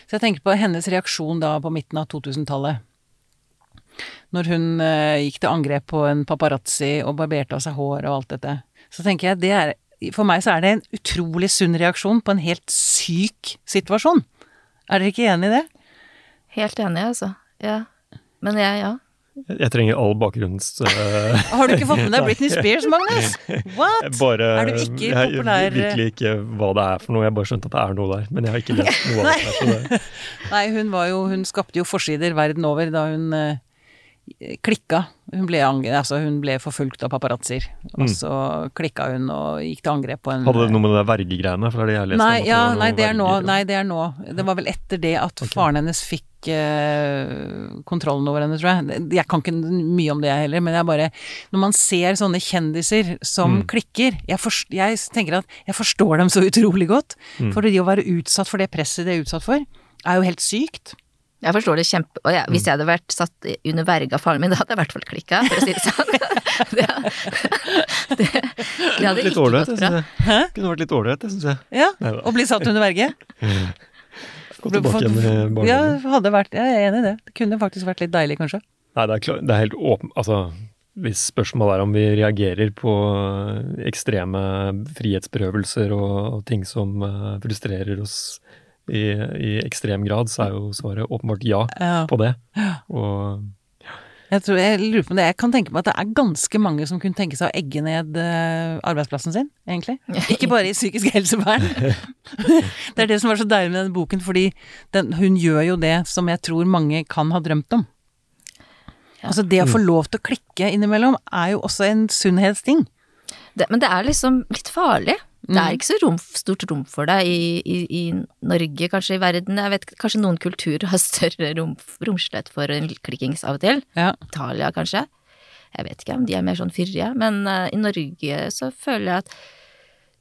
Så jeg tenker på hennes reaksjon da på midten av 2000-tallet. Når hun uh, gikk til angrep på en paparazzi og barberte av seg hår og alt dette. Så tenker jeg det er For meg så er det en utrolig sunn reaksjon på en helt syk situasjon. Er dere ikke enig i det? Helt enig, altså. Ja. Men jeg, ja. Jeg trenger all bakgrunns... Uh... (laughs) Har du ikke fått med deg Britney Spears, Magnus? (laughs) What? Bare, Er du ikke populær- Jeg virkelig ikke hva det er for noe, jeg bare skjønte at det er noe der. Men jeg har ikke (laughs) lest noe av det. Nei, hun var jo Hun skapte jo forsider verden over da hun eh, klikka. Hun ble, altså, hun ble forfulgt av paparazzier. Og Mm. så klikka hun og gikk til angrep på en Hadde det noe med det vergegreiene? For det er det jeg leste Nei, om, ja, nei, det nå. Nei, det er nå. Det var vel etter det at okay. faren hennes fikk uh, kontrollen over henne, tror jeg. Jeg kan ikke mye om det heller, men jeg bare Når man ser sånne kjendiser som Mm. klikker jeg, forst- jeg tenker at jeg forstår dem så utrolig godt. Mm. For det å være utsatt for det presset de er utsatt for, er jo helt sykt. Jeg forstår det kjempe... Og ja, hvis jeg hadde vært satt under verge av faren min, da hadde jeg i hvert fall klikka, for å si det sånn. (laughs) (laughs) det, det, det hadde ikke gått bra. Hæ? Kunne vært litt ålreit, det syns jeg. Ja, Å bli satt under verge. (laughs) Gå tilbake igjen i Ja, barndommen. hadde vært Jeg er enig i det. Det kunne faktisk vært litt deilig, kanskje. Nei, det er, klar, det er helt åpen... Altså, hvis spørsmålet er om vi reagerer på ekstreme frihetsberøvelser og, og ting som eh, frustrerer oss i, i ekstrem grad, så er jo svaret åpenbart ja Ja. på det. Og Jeg, tror, jeg lurer på det. Jeg kan tenke meg at det er ganske mange som kunne tenke seg å egge ned eh, arbeidsplassen sin, egentlig. (laughs) Ikke bare i psykisk helsevern. (laughs) det er det som var så deilig med denne boken, fordi den, hun gjør jo det som jeg tror mange kan ha drømt om. Altså det å få lov til å klikke innimellom er jo også en sunnhetsting. Det, men det er liksom litt farlig. Det Mm. er ikke så rom, stort rom for det i, i, i Norge, kanskje i verden. Jeg vet Kanskje noen kulturer har (laughs) større rom, romslighet for en klikkings av og til. Ja. Italia, kanskje. Jeg vet ikke om de er mer sånn fyrige. Men uh, i Norge så føler jeg at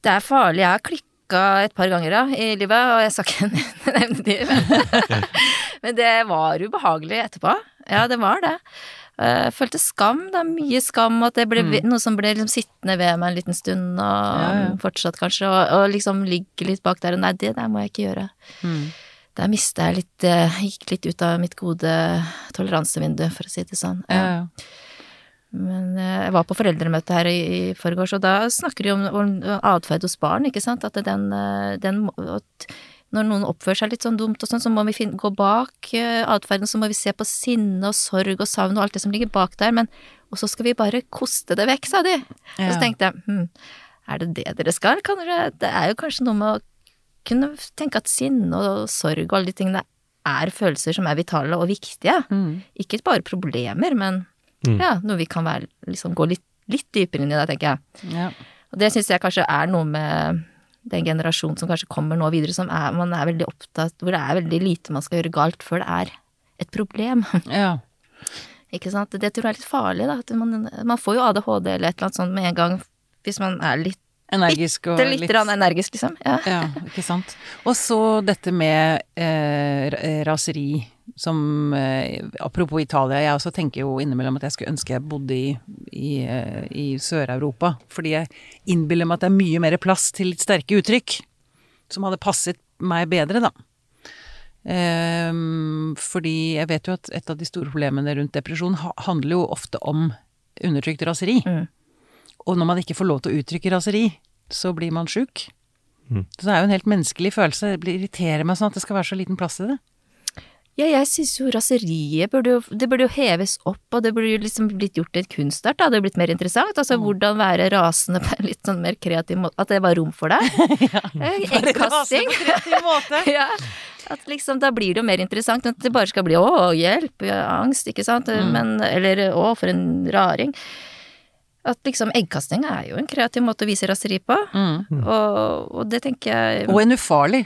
det er farlig. Jeg har klikka et par ganger da, i livet, og jeg skal ikke (laughs) nevne de, men, (laughs) men det var ubehagelig etterpå. Ja, det var det. Jeg følte skam, Det er Mye skam. At det ble Mm. noe som ble liksom sittende ved meg en liten stund, og Ja, ja. fortsatt kanskje, og, og liksom ligge litt bak der. Og nei, det der må jeg ikke gjøre. Mm. Der mista jeg litt eh, Gikk litt ut av mitt gode toleransevindu, for å si det sånn. Ja. Men eh, jeg var på foreldremøte her i, i forgårs, og da snakker de om, om atferd hos barn, ikke sant. At den, eh, den at Når noen oppfører seg litt sånn dumt og sånn, så må vi finne, gå bak uh, atferden, så må vi se på sinne og sorg og savn og alt det som ligger bak der, men Og så skal vi bare koste det vekk, sa de. Og så tenkte jeg hm, er det det dere skal? Kan dere, det er jo kanskje noe med å kunne tenke at sinne og sorg og alle de tingene er følelser som er vitale og viktige. Mm. Ikke bare problemer, men Mm. ja, noe vi kan være, liksom, gå litt, litt dypere inn i det, tenker jeg. Ja. Og det syns jeg kanskje er noe med den generasjonen som kanskje kommer nå videre, som er, man er veldig opptatt Hvor det er veldig lite man skal gjøre galt før det er et problem. (laughs) ja. Ikke sant? Det tror jeg er litt farlig, da. At man, man får jo ADHD eller et eller annet sånt med en gang hvis man er litt, Energisk og litt, litt energisk, liksom. Ja. Ja, ikke sant. Og så dette med eh, raseri som eh, Apropos Italia, jeg også tenker jo innimellom at jeg skulle ønske jeg bodde i, i, eh, i Sør-Europa. Fordi jeg innbiller meg at det er mye mer plass til litt sterke uttrykk. Som hadde passet meg bedre, da. Eh, fordi jeg vet jo at et av de store problemene rundt depresjon ha, handler jo ofte om undertrykt raseri. Mm. Og når man ikke får lov til å uttrykke raseri, så blir man sjuk. Mm. Så det er jo en helt menneskelig følelse. Det irriterer meg sånn at det skal være så liten plass til det. Ja, jeg syns jo raseriet burde jo Det burde jo heves opp, og det burde jo liksom blitt gjort til et kunstart, da. Det hadde blitt mer interessant. Altså hvordan være rasende på en litt sånn mer kreativ måte. At det var rom for det. (laughs) Eh, Eggkasting. (laughs) ja. At liksom, da blir det jo mer interessant enn at det bare skal bli å, hjelp, angst, ikke sant. Men, eller å, for en raring. At liksom eggkasting er jo en kreativ måte å vise raseri på. Mm. Og, og det tenker jeg Og en ufarlig.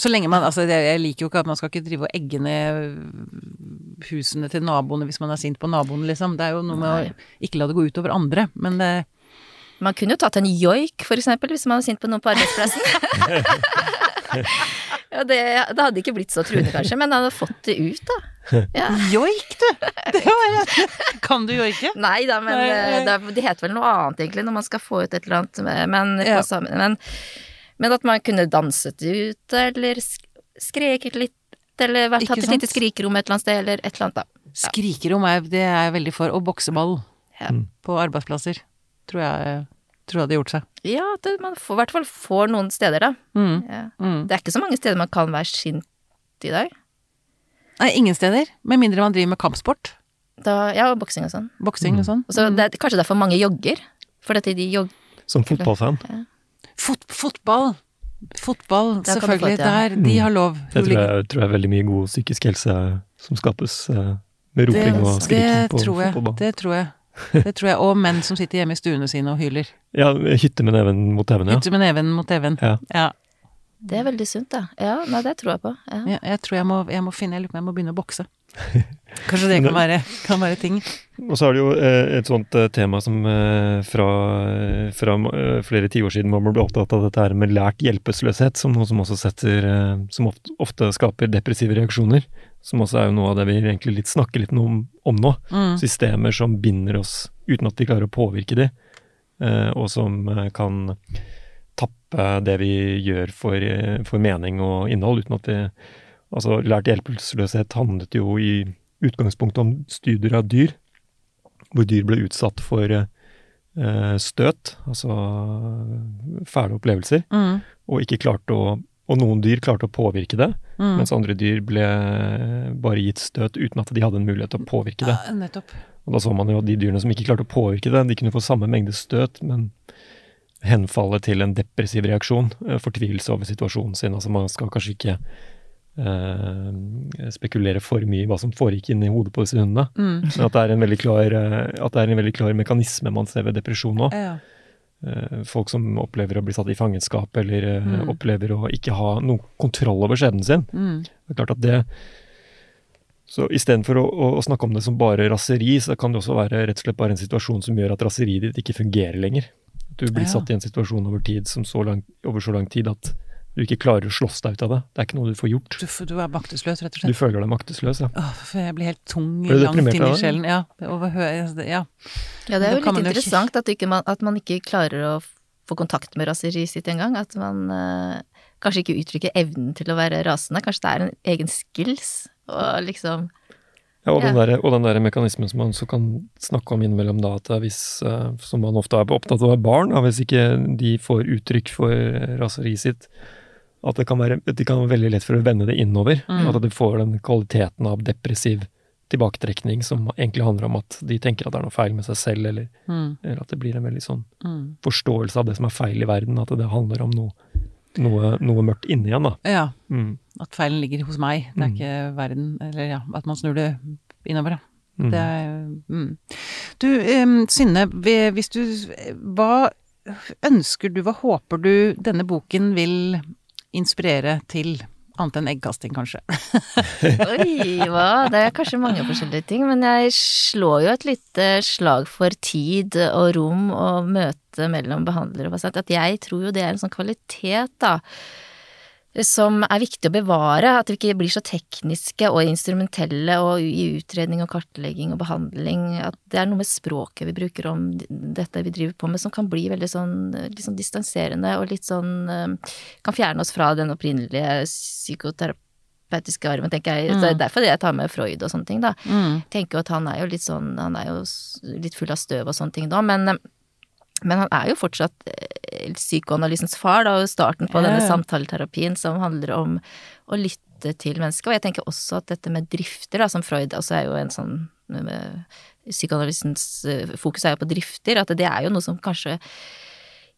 Så lenge man Altså, jeg liker jo ikke at man skal ikke drive og egge ned husene til naboene hvis man er sint på naboene, liksom. Det er jo noe med Nei. å ikke la det gå utover andre. Men det Man kunne jo tatt en joik, for eksempel, hvis man var sint på noen på arbeidsplassen. (laughs) ja, det, det hadde ikke blitt så truende, kanskje, men han hadde fått det ut, da. Ja. Joik, du! Det var, kan du joike? Nei da, men Nei, eh, det, det heter vel noe annet, egentlig, når man skal få ut et eller annet. Men, Ja. men, men at man kunne danset ut, eller skreket litt, eller vært, hatt et lite skrikerom et eller annet sted, eller et eller annet, da. Skrikerom er, det er jeg veldig for. Og bokseball Ja. på arbeidsplasser. Tror jeg tror jeg hadde gjort seg. Ja, at det- man får, i hvert fall får noen steder, da. Mm. Ja. Mm. Det er ikke så mange steder man kan være sint i dag. Nei, ingen steder. Med mindre man driver med kampsport. Da, ja, og boksing og sånn. Boksing og sånn. Og så det er kanskje derfor mange jogger. For at de jogger Som fotballfan. Fot, fotball! Fotball, få selvfølgelig. Fått, ja. Der, de har lov. Det tror jeg, tror jeg er veldig mye god psykisk helse som skapes eh, med roping og det skriking på fotballbanen. Det tror jeg. Det tror jeg. Og menn som sitter hjemme i stuene sine og hyler. (laughs) Ja, hytte med neven mot even, ja. Hytte med neven mot even, Ja. Ja. Det er veldig sunt, da. Ja, nei, det tror jeg på. Ja. Ja, jeg tror jeg må, jeg må finne Jeg lurer på om jeg må begynne å bokse. (laughs) Kanskje det kan være, kan være ting. Og så er det jo eh, et sånt eh, tema som eh, fra, fra flere tiår siden man ble opptatt av dette her med lært hjelpeløshet, som noe som også setter Som ofte, ofte skaper depressive reaksjoner. Som også er jo noe av det vi egentlig litt snakker litt om, om nå. Mm. Systemer som binder oss uten at vi klarer å påvirke de, og som kan tappe det vi gjør for, for mening og innhold, uten at vi Altså, lært hjelpeløshet handlet jo i utgangspunktet om studier av dyr, hvor dyr ble utsatt for eh, støt, altså fæle opplevelser, Mm. og ikke klarte å Og noen dyr klarte å påvirke det, Mm. mens andre dyr ble bare gitt støt uten at de hadde en mulighet til å påvirke det. Ja, nettopp. Og da så man jo at de dyrene som ikke klarte å påvirke det, de kunne få samme mengde støt, men henfalle til en depressiv reaksjon, eh, fortvilelse over situasjonen sin. Altså man skal kanskje ikke eh, spekulere for mye i hva som foregikk inni hodet på disse hundene, Mm. men at det er en veldig klar, eh, at det er en veldig klar mekanisme man ser ved depresjon òg. Ja. Uh, Folk som opplever å bli satt i fangenskap, eller uh, Mm. opplever å ikke ha noen kontroll over skjebnen sin. Mm. Det er klart at det Så istedenfor å, å, å snakke om det som bare raseri, så kan det også være rett og slett bare en situasjon som gjør at raseriet ditt ikke fungerer lenger. Du blir Ja. satt i en situasjon over tid som så lang, over så lang tid at du ikke klarer å slåss deg ut av det. Det er ikke noe du får gjort. Du, du er maktesløs, rett og slett? Du føler deg maktesløs, ja. Åh, jeg blir helt tung langt inn i sjelen. Ja, over ja. Ja, det er jo litt jo interessant at, ikke man, at man ikke klarer å få kontakt med raseriet sitt engang. At man eh, kanskje ikke uttrykker evnen til å være rasende. Kanskje det er en egen skills. Og liksom ja og, den der, og den der mekanismen som man så kan snakke om innimellom, da, at hvis, eh, som man ofte er opptatt av barn, da, hvis ikke de får uttrykk for raseriet sitt, at det kan være, det kan være veldig lett for å vende det innover. Mm. At du får den kvaliteten av depressiv tilbaketrekning som egentlig handler om at de tenker at det er noe feil med seg selv, eller, Mm, eller at det blir en veldig sånn mm. forståelse av det som er feil i verden, at det handler om noe, noe, noe mørkt inni igjen, da. Ja, Mm. at feilen ligger hos meg. Det er Mm. ikke verden. Eller ja, at man snur det innover, da. Mm. Det er mm. Du, Synne, hvis du Hva ønsker du, hva håper du denne boken vil inspirere til? Annet enn eggkasting, kanskje. (laughs) Oi, hva? Det er kanskje mange forskjellige ting, men jeg slår jo et lite slag for tid og rom og møte mellom behandlere og pasient. At jeg tror jo det er en sånn kvalitet, da, som er viktig å bevare. At vi ikke blir så tekniske og instrumentelle og i utredning og kartlegging og behandling. At det er noe med språket vi bruker om dette vi driver på med, som kan bli veldig sånn, sånn distanserende og litt sånn eh, Kan fjerne oss fra den opprinnelige psykoterapeutiske armen, tenker jeg. Så det er derfor jeg tar med Freud og sånne ting, da. Mm. Tenker jo at han er jo litt sånn Han er jo litt full av støv og sånne ting da, men men han er jo fortsatt eh, psykoanalysens far, da, og starten på yeah. denne samtaleterapien som handler om å lytte til mennesket. Og jeg tenker også at dette med drifter, da, som Freud også er jo en sånn Psykoanalysens eh, fokus er jo på drifter, at det er jo noe som kanskje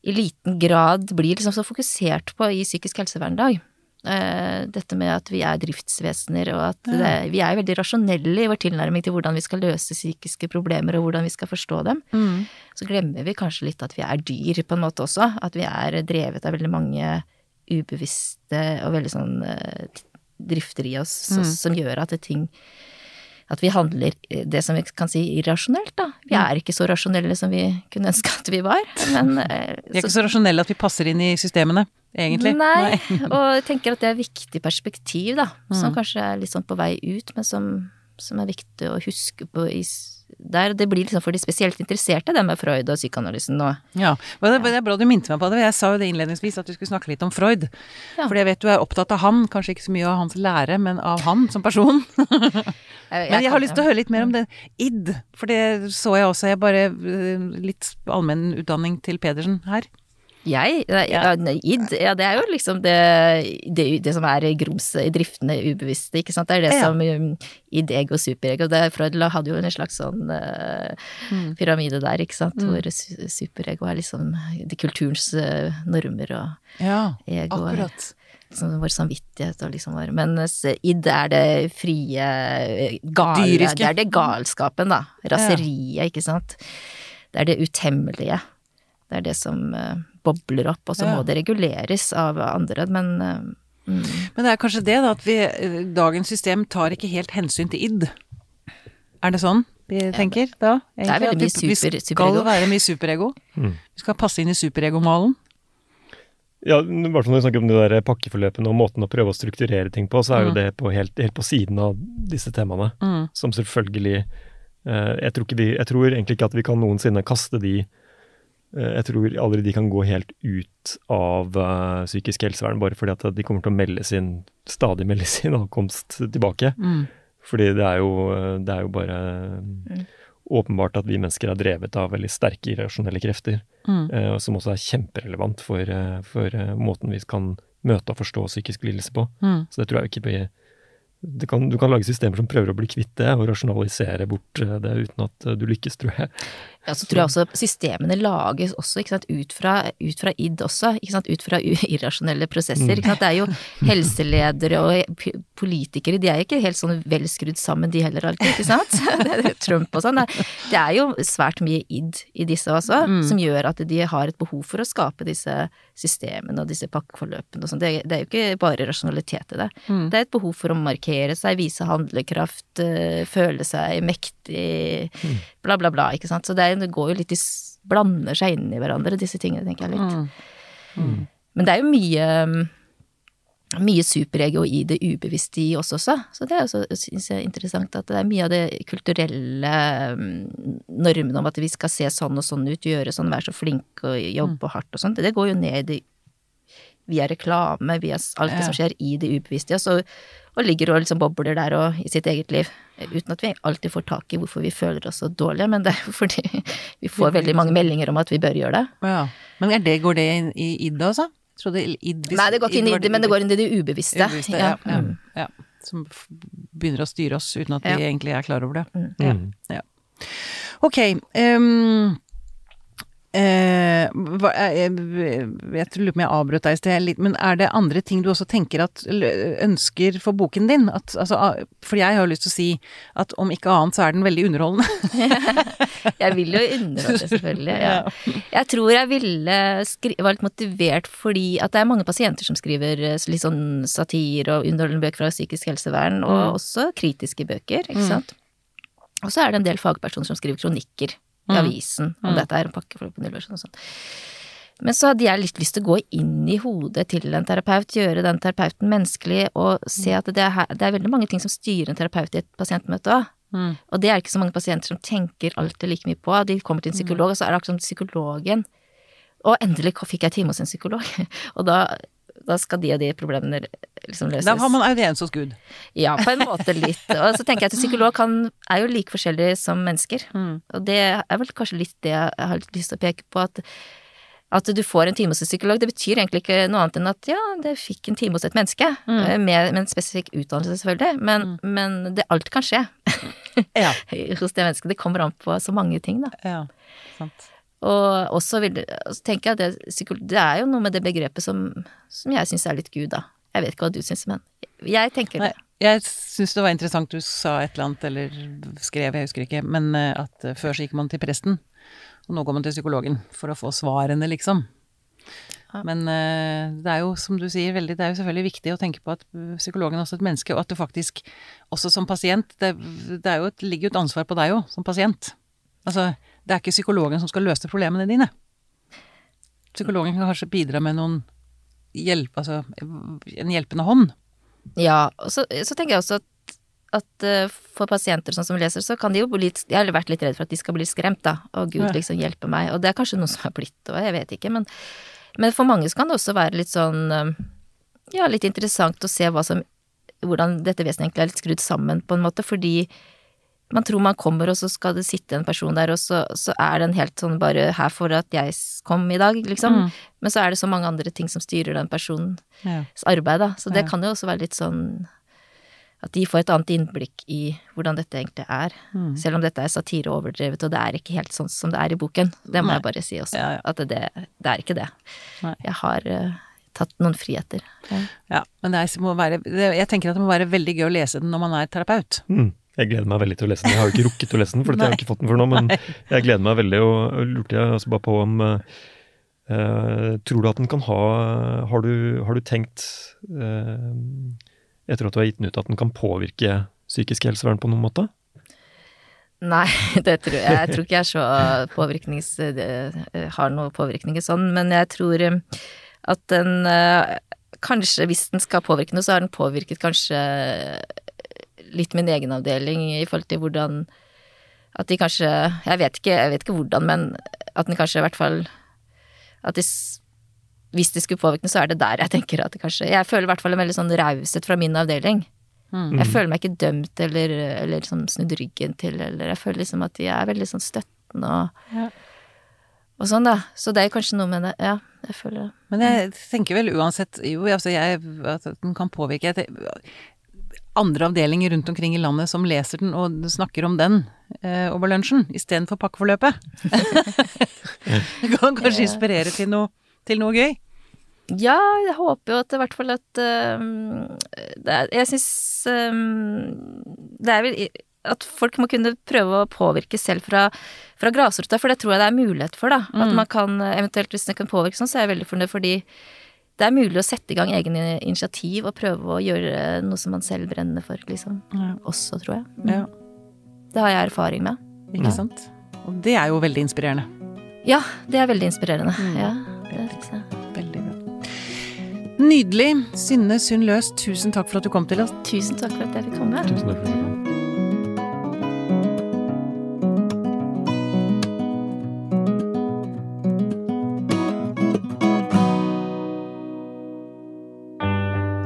i liten grad blir liksom så fokusert på i psykisk helsevern i dag. Eh, Dette med at vi er driftsvesener, og at det, vi er veldig rasjonelle i vår tilnærming til hvordan vi skal løse psykiske problemer, og hvordan vi skal forstå dem. Mm. Så glemmer vi kanskje litt at vi er dyr på en måte også. At vi er drevet av veldig mange ubevisste og veldig sånn eh, drifter i oss så, Mm. som gjør at ting At vi handler eh, det som vi kan si irrasjonelt, da. Vi er ikke så rasjonelle som vi kunne ønske at vi var. Men eh, Vi er ikke så rasjonelle at vi passer inn i systemene, egentlig. Nei, (laughs) og jeg tenker at det er et viktig perspektiv, da. Som Mm. kanskje er litt sånn på vei ut, men som, som er viktig å huske på i der. Det blir liksom for de spesielt interesserte, det med Freud og psykoanalysen nå. Ja, det, det er bra du minte meg på det. Jeg sa jo det innledningsvis at du skulle snakke litt om Freud. Ja. For jeg vet du er opptatt av han, kanskje ikke så mye av hans lære, men av han som person. (laughs) (laughs) Men jeg har lyst til å høre litt mer om det id, for det så jeg også. Jeg bare litt Litt allmennutdanning til Pedersen her. Jeg? Ja, id, ja det er jo liksom det, det, det som er grums i driftene ubevisste, ikke sant. Det er det Ja. som um, id, ego, superego. Det, Freud hadde jo en slags sånn uh, Mm. pyramide der, ikke sant. Mm. Hvor su- superego er liksom det kulturens uh, normer og Ja, ego akkurat. liksom vår samvittighet og liksom vår Mens id er det frie, gale Dyriske. Det er det galskapen, da. Raseriet, ikke sant. Det er det utemmelige. Det er det som eh, bobler opp, og så Ja. må det reguleres av andre, men eh, mm, Men det er kanskje det, da, at vi, øh, dagens system tar ikke helt hensyn til id. Er det sånn vi tenker da? Det er veldig mye superego. vi- skal være mye superego. Mm. Vi skal passe inn i superegomalen. Ja, bare når vi snakker om de der pakkeforløpene og måten å prøve å strukturere ting på, så er jo Mm. det på helt, helt på siden av disse temaene. Mm. Som selvfølgelig eh, jeg, tror ikke vi, jeg tror egentlig ikke at vi kan noensinne kaste de eh, Jeg tror aldri de kan gå helt ut av eh, psykisk helsevern bare fordi at de kommer til å melde sin, stadig melde (laughs) sin ankomst tilbake. Mm. Fordi det er jo, eh, det er jo bare Mm. åpenbart at vi mennesker er drevet av veldig sterke irrasjonelle krefter. Mm. eh, som også er kjemperelevant for, eh, for eh, måten vi kan møte og forstå psykisk lidelse på. Mm. Så det tror jeg ikke blir det kan, Du kan lage systemer som prøver å bli kvitt det, og rasjonalisere bort eh, det uten at eh, du lykkes, tror jeg. Ja, så tror jeg også systemene lages også, ikke sant, ut fra, ut fra id også, ikke sant, ut fra (laughs) irrasjonelle prosesser, ikke sant. Det er jo helseledere og politikere, de er jo ikke helt sånn velskrudd sammen de heller alltid, ikke sant. (laughs) Er Trump og sånn. Det- er jo svært mye id i disse også, Mm. som gjør at de har et behov for å skape disse systemene og disse pakkeforløpene og sånn. Det, det er jo ikke bare rasjonalitet i det. Mm. Det er et behov for å markere seg, vise handlekraft, eh, føle seg mektig, bla, bla, bla, ikke sant. Så det, er, det går jo litt i Blander seg inn i hverandre, disse tingene, tenker jeg litt. Mm. Men det er jo mye mm, mye superego i det ubevisste i oss også. Så det er også, synes jeg, interessant at det er mye av det kulturelle mm, normene om at vi skal se sånn og sånn ut, gjøre sånn, være så flink og jobbe hardt og sånn. Det går jo ned i det via reklame, via alt det som skjer i det ubevisste. Og, så, og ligger og liksom bobler der og i sitt eget liv. Uten at vi alltid får tak i hvorfor vi føler oss så dårlige, men det er jo (laughs) fordi vi får veldig mange meldinger om at vi bør gjøre det. Ja. Men det, går det inn i id, altså? Id, Nei, det går ikke inn i id, men det går inn i det ubevisste. ubevisste ja. Ja, mm. ja. Som begynner å styre oss uten at vi egentlig er klar over det. Mm. Ja. Ok. Um, Eh, eh, jeg lurer på om jeg avbrøt deg i sted litt, men er det andre ting du også tenker at ønsker for boken din? At, altså, for jeg har jo lyst til å si at om ikke annet så er den veldig underholdende. (laughs) jeg vil jo underholde, selvfølgelig. Ja. Jeg tror jeg ville var litt motivert fordi at det er mange pasienter som skriver eh, litt sånn satir og underholdende bøker fra psykisk helsevern, og mm. også kritiske bøker, ikke mm. Og så er det en del fagpersoner som skriver kronikker i mm. avisen om mm. dette er en pakkeforløp på nullversjon og sånn. Men så hadde jeg litt lyst til å gå inn i hodet til en terapeut, gjøre den terapeuten menneskelig, og se at det er, det er veldig mange ting som styrer en terapeut i et pasientmøte òg. Mm. Og det er ikke så mange pasienter som tenker alltid like mye på. De kommer til en mm. psykolog, og så er det akkurat som psykologen Og endelig fikk jeg time hos en psykolog. (laughs) og da da skal de og de problemene liksom løses. Da har man audiens hos Gud. Ja, på en måte litt. Og så tenker jeg at psykolog kan, er jo like forskjellig som mennesker. Mm. Og det er vel kanskje litt det jeg har lyst til å peke på, at, at du får en time hos en psykolog, det betyr egentlig ikke noe annet enn at ja, det fikk en time hos et menneske. Mm. Eh, med, med, en spesifikk utdannelse, selvfølgelig. Men, mm. men det, alt kan skje ja. (laughs) hos det mennesket. Det kommer an på så mange ting, da. Ja, sant. Og også vil, så tenker jeg at det, det, er jo noe med det begrepet som, som jeg syns er litt Gud, da. Jeg vet ikke hva du syns, men jeg tenker det. jeg syns det var interessant du sa et eller annet, eller skrev, jeg husker ikke, men eh, at eh, før så gikk man til presten, og nå går man til psykologen for å få svarene, liksom. Ja. Men eh, det er jo, som du sier, veldig, det er jo selvfølgelig viktig å tenke på at psykologen er også et menneske, og at du faktisk, også som pasient Det, det jo et, ligger jo et ansvar på deg òg, som pasient. Altså, det er ikke psykologen som skal løse problemene dine. Psykologen kan kanskje bidra med noen hjelp, altså en hjelpende hånd. Ja, og så, så tenker jeg også at, at uh, for pasienter sånn som leser, så kan de jo bli litt Jeg har vært litt redd for at de skal bli skremt, da. Å gud, liksom hjelpe meg. Og det er kanskje noe som har blitt, og jeg vet ikke. Men, men for mange så kan det også være litt sånn uh, Ja, litt interessant å se hva som Hvordan dette vesenet egentlig er litt skrudd sammen, på en måte, fordi man tror man kommer, og så skal det sitte en person der, og så, så er den helt sånn bare her for at jeg kom i dag, liksom. Mm. Men så er det så mange andre ting som styrer den personens ja. arbeid, da. Så det ja. kan jo også være litt sånn at de får et annet innblikk i hvordan dette egentlig er. Mm. Selv om dette er satire og overdrevet, og det er ikke helt sånn som det er i boken. Det må Nei. jeg bare si også. Ja, at det, det, er ikke det. Nei. Jeg har uh, tatt noen friheter. Ja, men det må være Jeg tenker at det må være veldig gøy å lese den når man er terapeut. Mm. Jeg gleder meg veldig til å lese den. Jeg har jo ikke rukket å lese den, for jeg har ikke fått den for nå, men jeg gleder meg veldig, og lurte jeg altså bare på om uh, Tror du at den kan ha Har du, har du tenkt, uh, etter at du har gitt den ut, at den kan påvirke psykisk helsevern på noen måte? Nei, (laughs) det tror jeg, jeg tror ikke jeg så påvirknings... har noe påvirkning sånn, men jeg tror at den Kanskje hvis den skal påvirke noe, så har den påvirket kanskje litt min egen avdeling i forhold til hvordan At de kanskje Jeg vet ikke, jeg vet ikke hvordan, men at den kanskje i hvert fall At de, hvis de skulle påvirke så er det der jeg tenker at det kanskje Jeg føler i hvert fall en veldig sånn raushet fra min avdeling. Mm. Jeg føler meg ikke dømt eller, eller liksom snudd ryggen til, eller jeg føler liksom at de er veldig sånn støttende og, ja. og sånn, da. Så det er kanskje noe med det. Ja, jeg føler det. Men jeg tenker vel uansett Jo, altså jeg At den kan påvirke jeg, andre avdelinger rundt omkring i landet som leser den og snakker om den eh, over lunsjen, istedenfor pakkeforløpet. (laughs) det kan kanskje inspirere til noe, til noe gøy? Ja, jeg håper jo at i hvert fall at uh, er, Jeg syns um, det er vel at folk må kunne prøve å påvirke selv fra, fra grasrota, for det tror jeg det er mulighet for, da. Mm. At man kan eventuelt, hvis det kan påvirke sånn, så er jeg veldig fornøyd fordi det er mulig å sette i gang egne initiativ og prøve å gjøre noe som man selv brenner for, liksom. Ja. Også, tror jeg. Mm. Ja. Det har jeg erfaring med. Ikke ja. sant. Og det er jo veldig inspirerende. Ja, det er veldig inspirerende. Mm. Ja, det syns jeg. Veldig bra. Nydelig. Synne Sund Løs, tusen takk for at du kom til oss. Tusen takk for at jeg fikk komme. Tusen takk for det.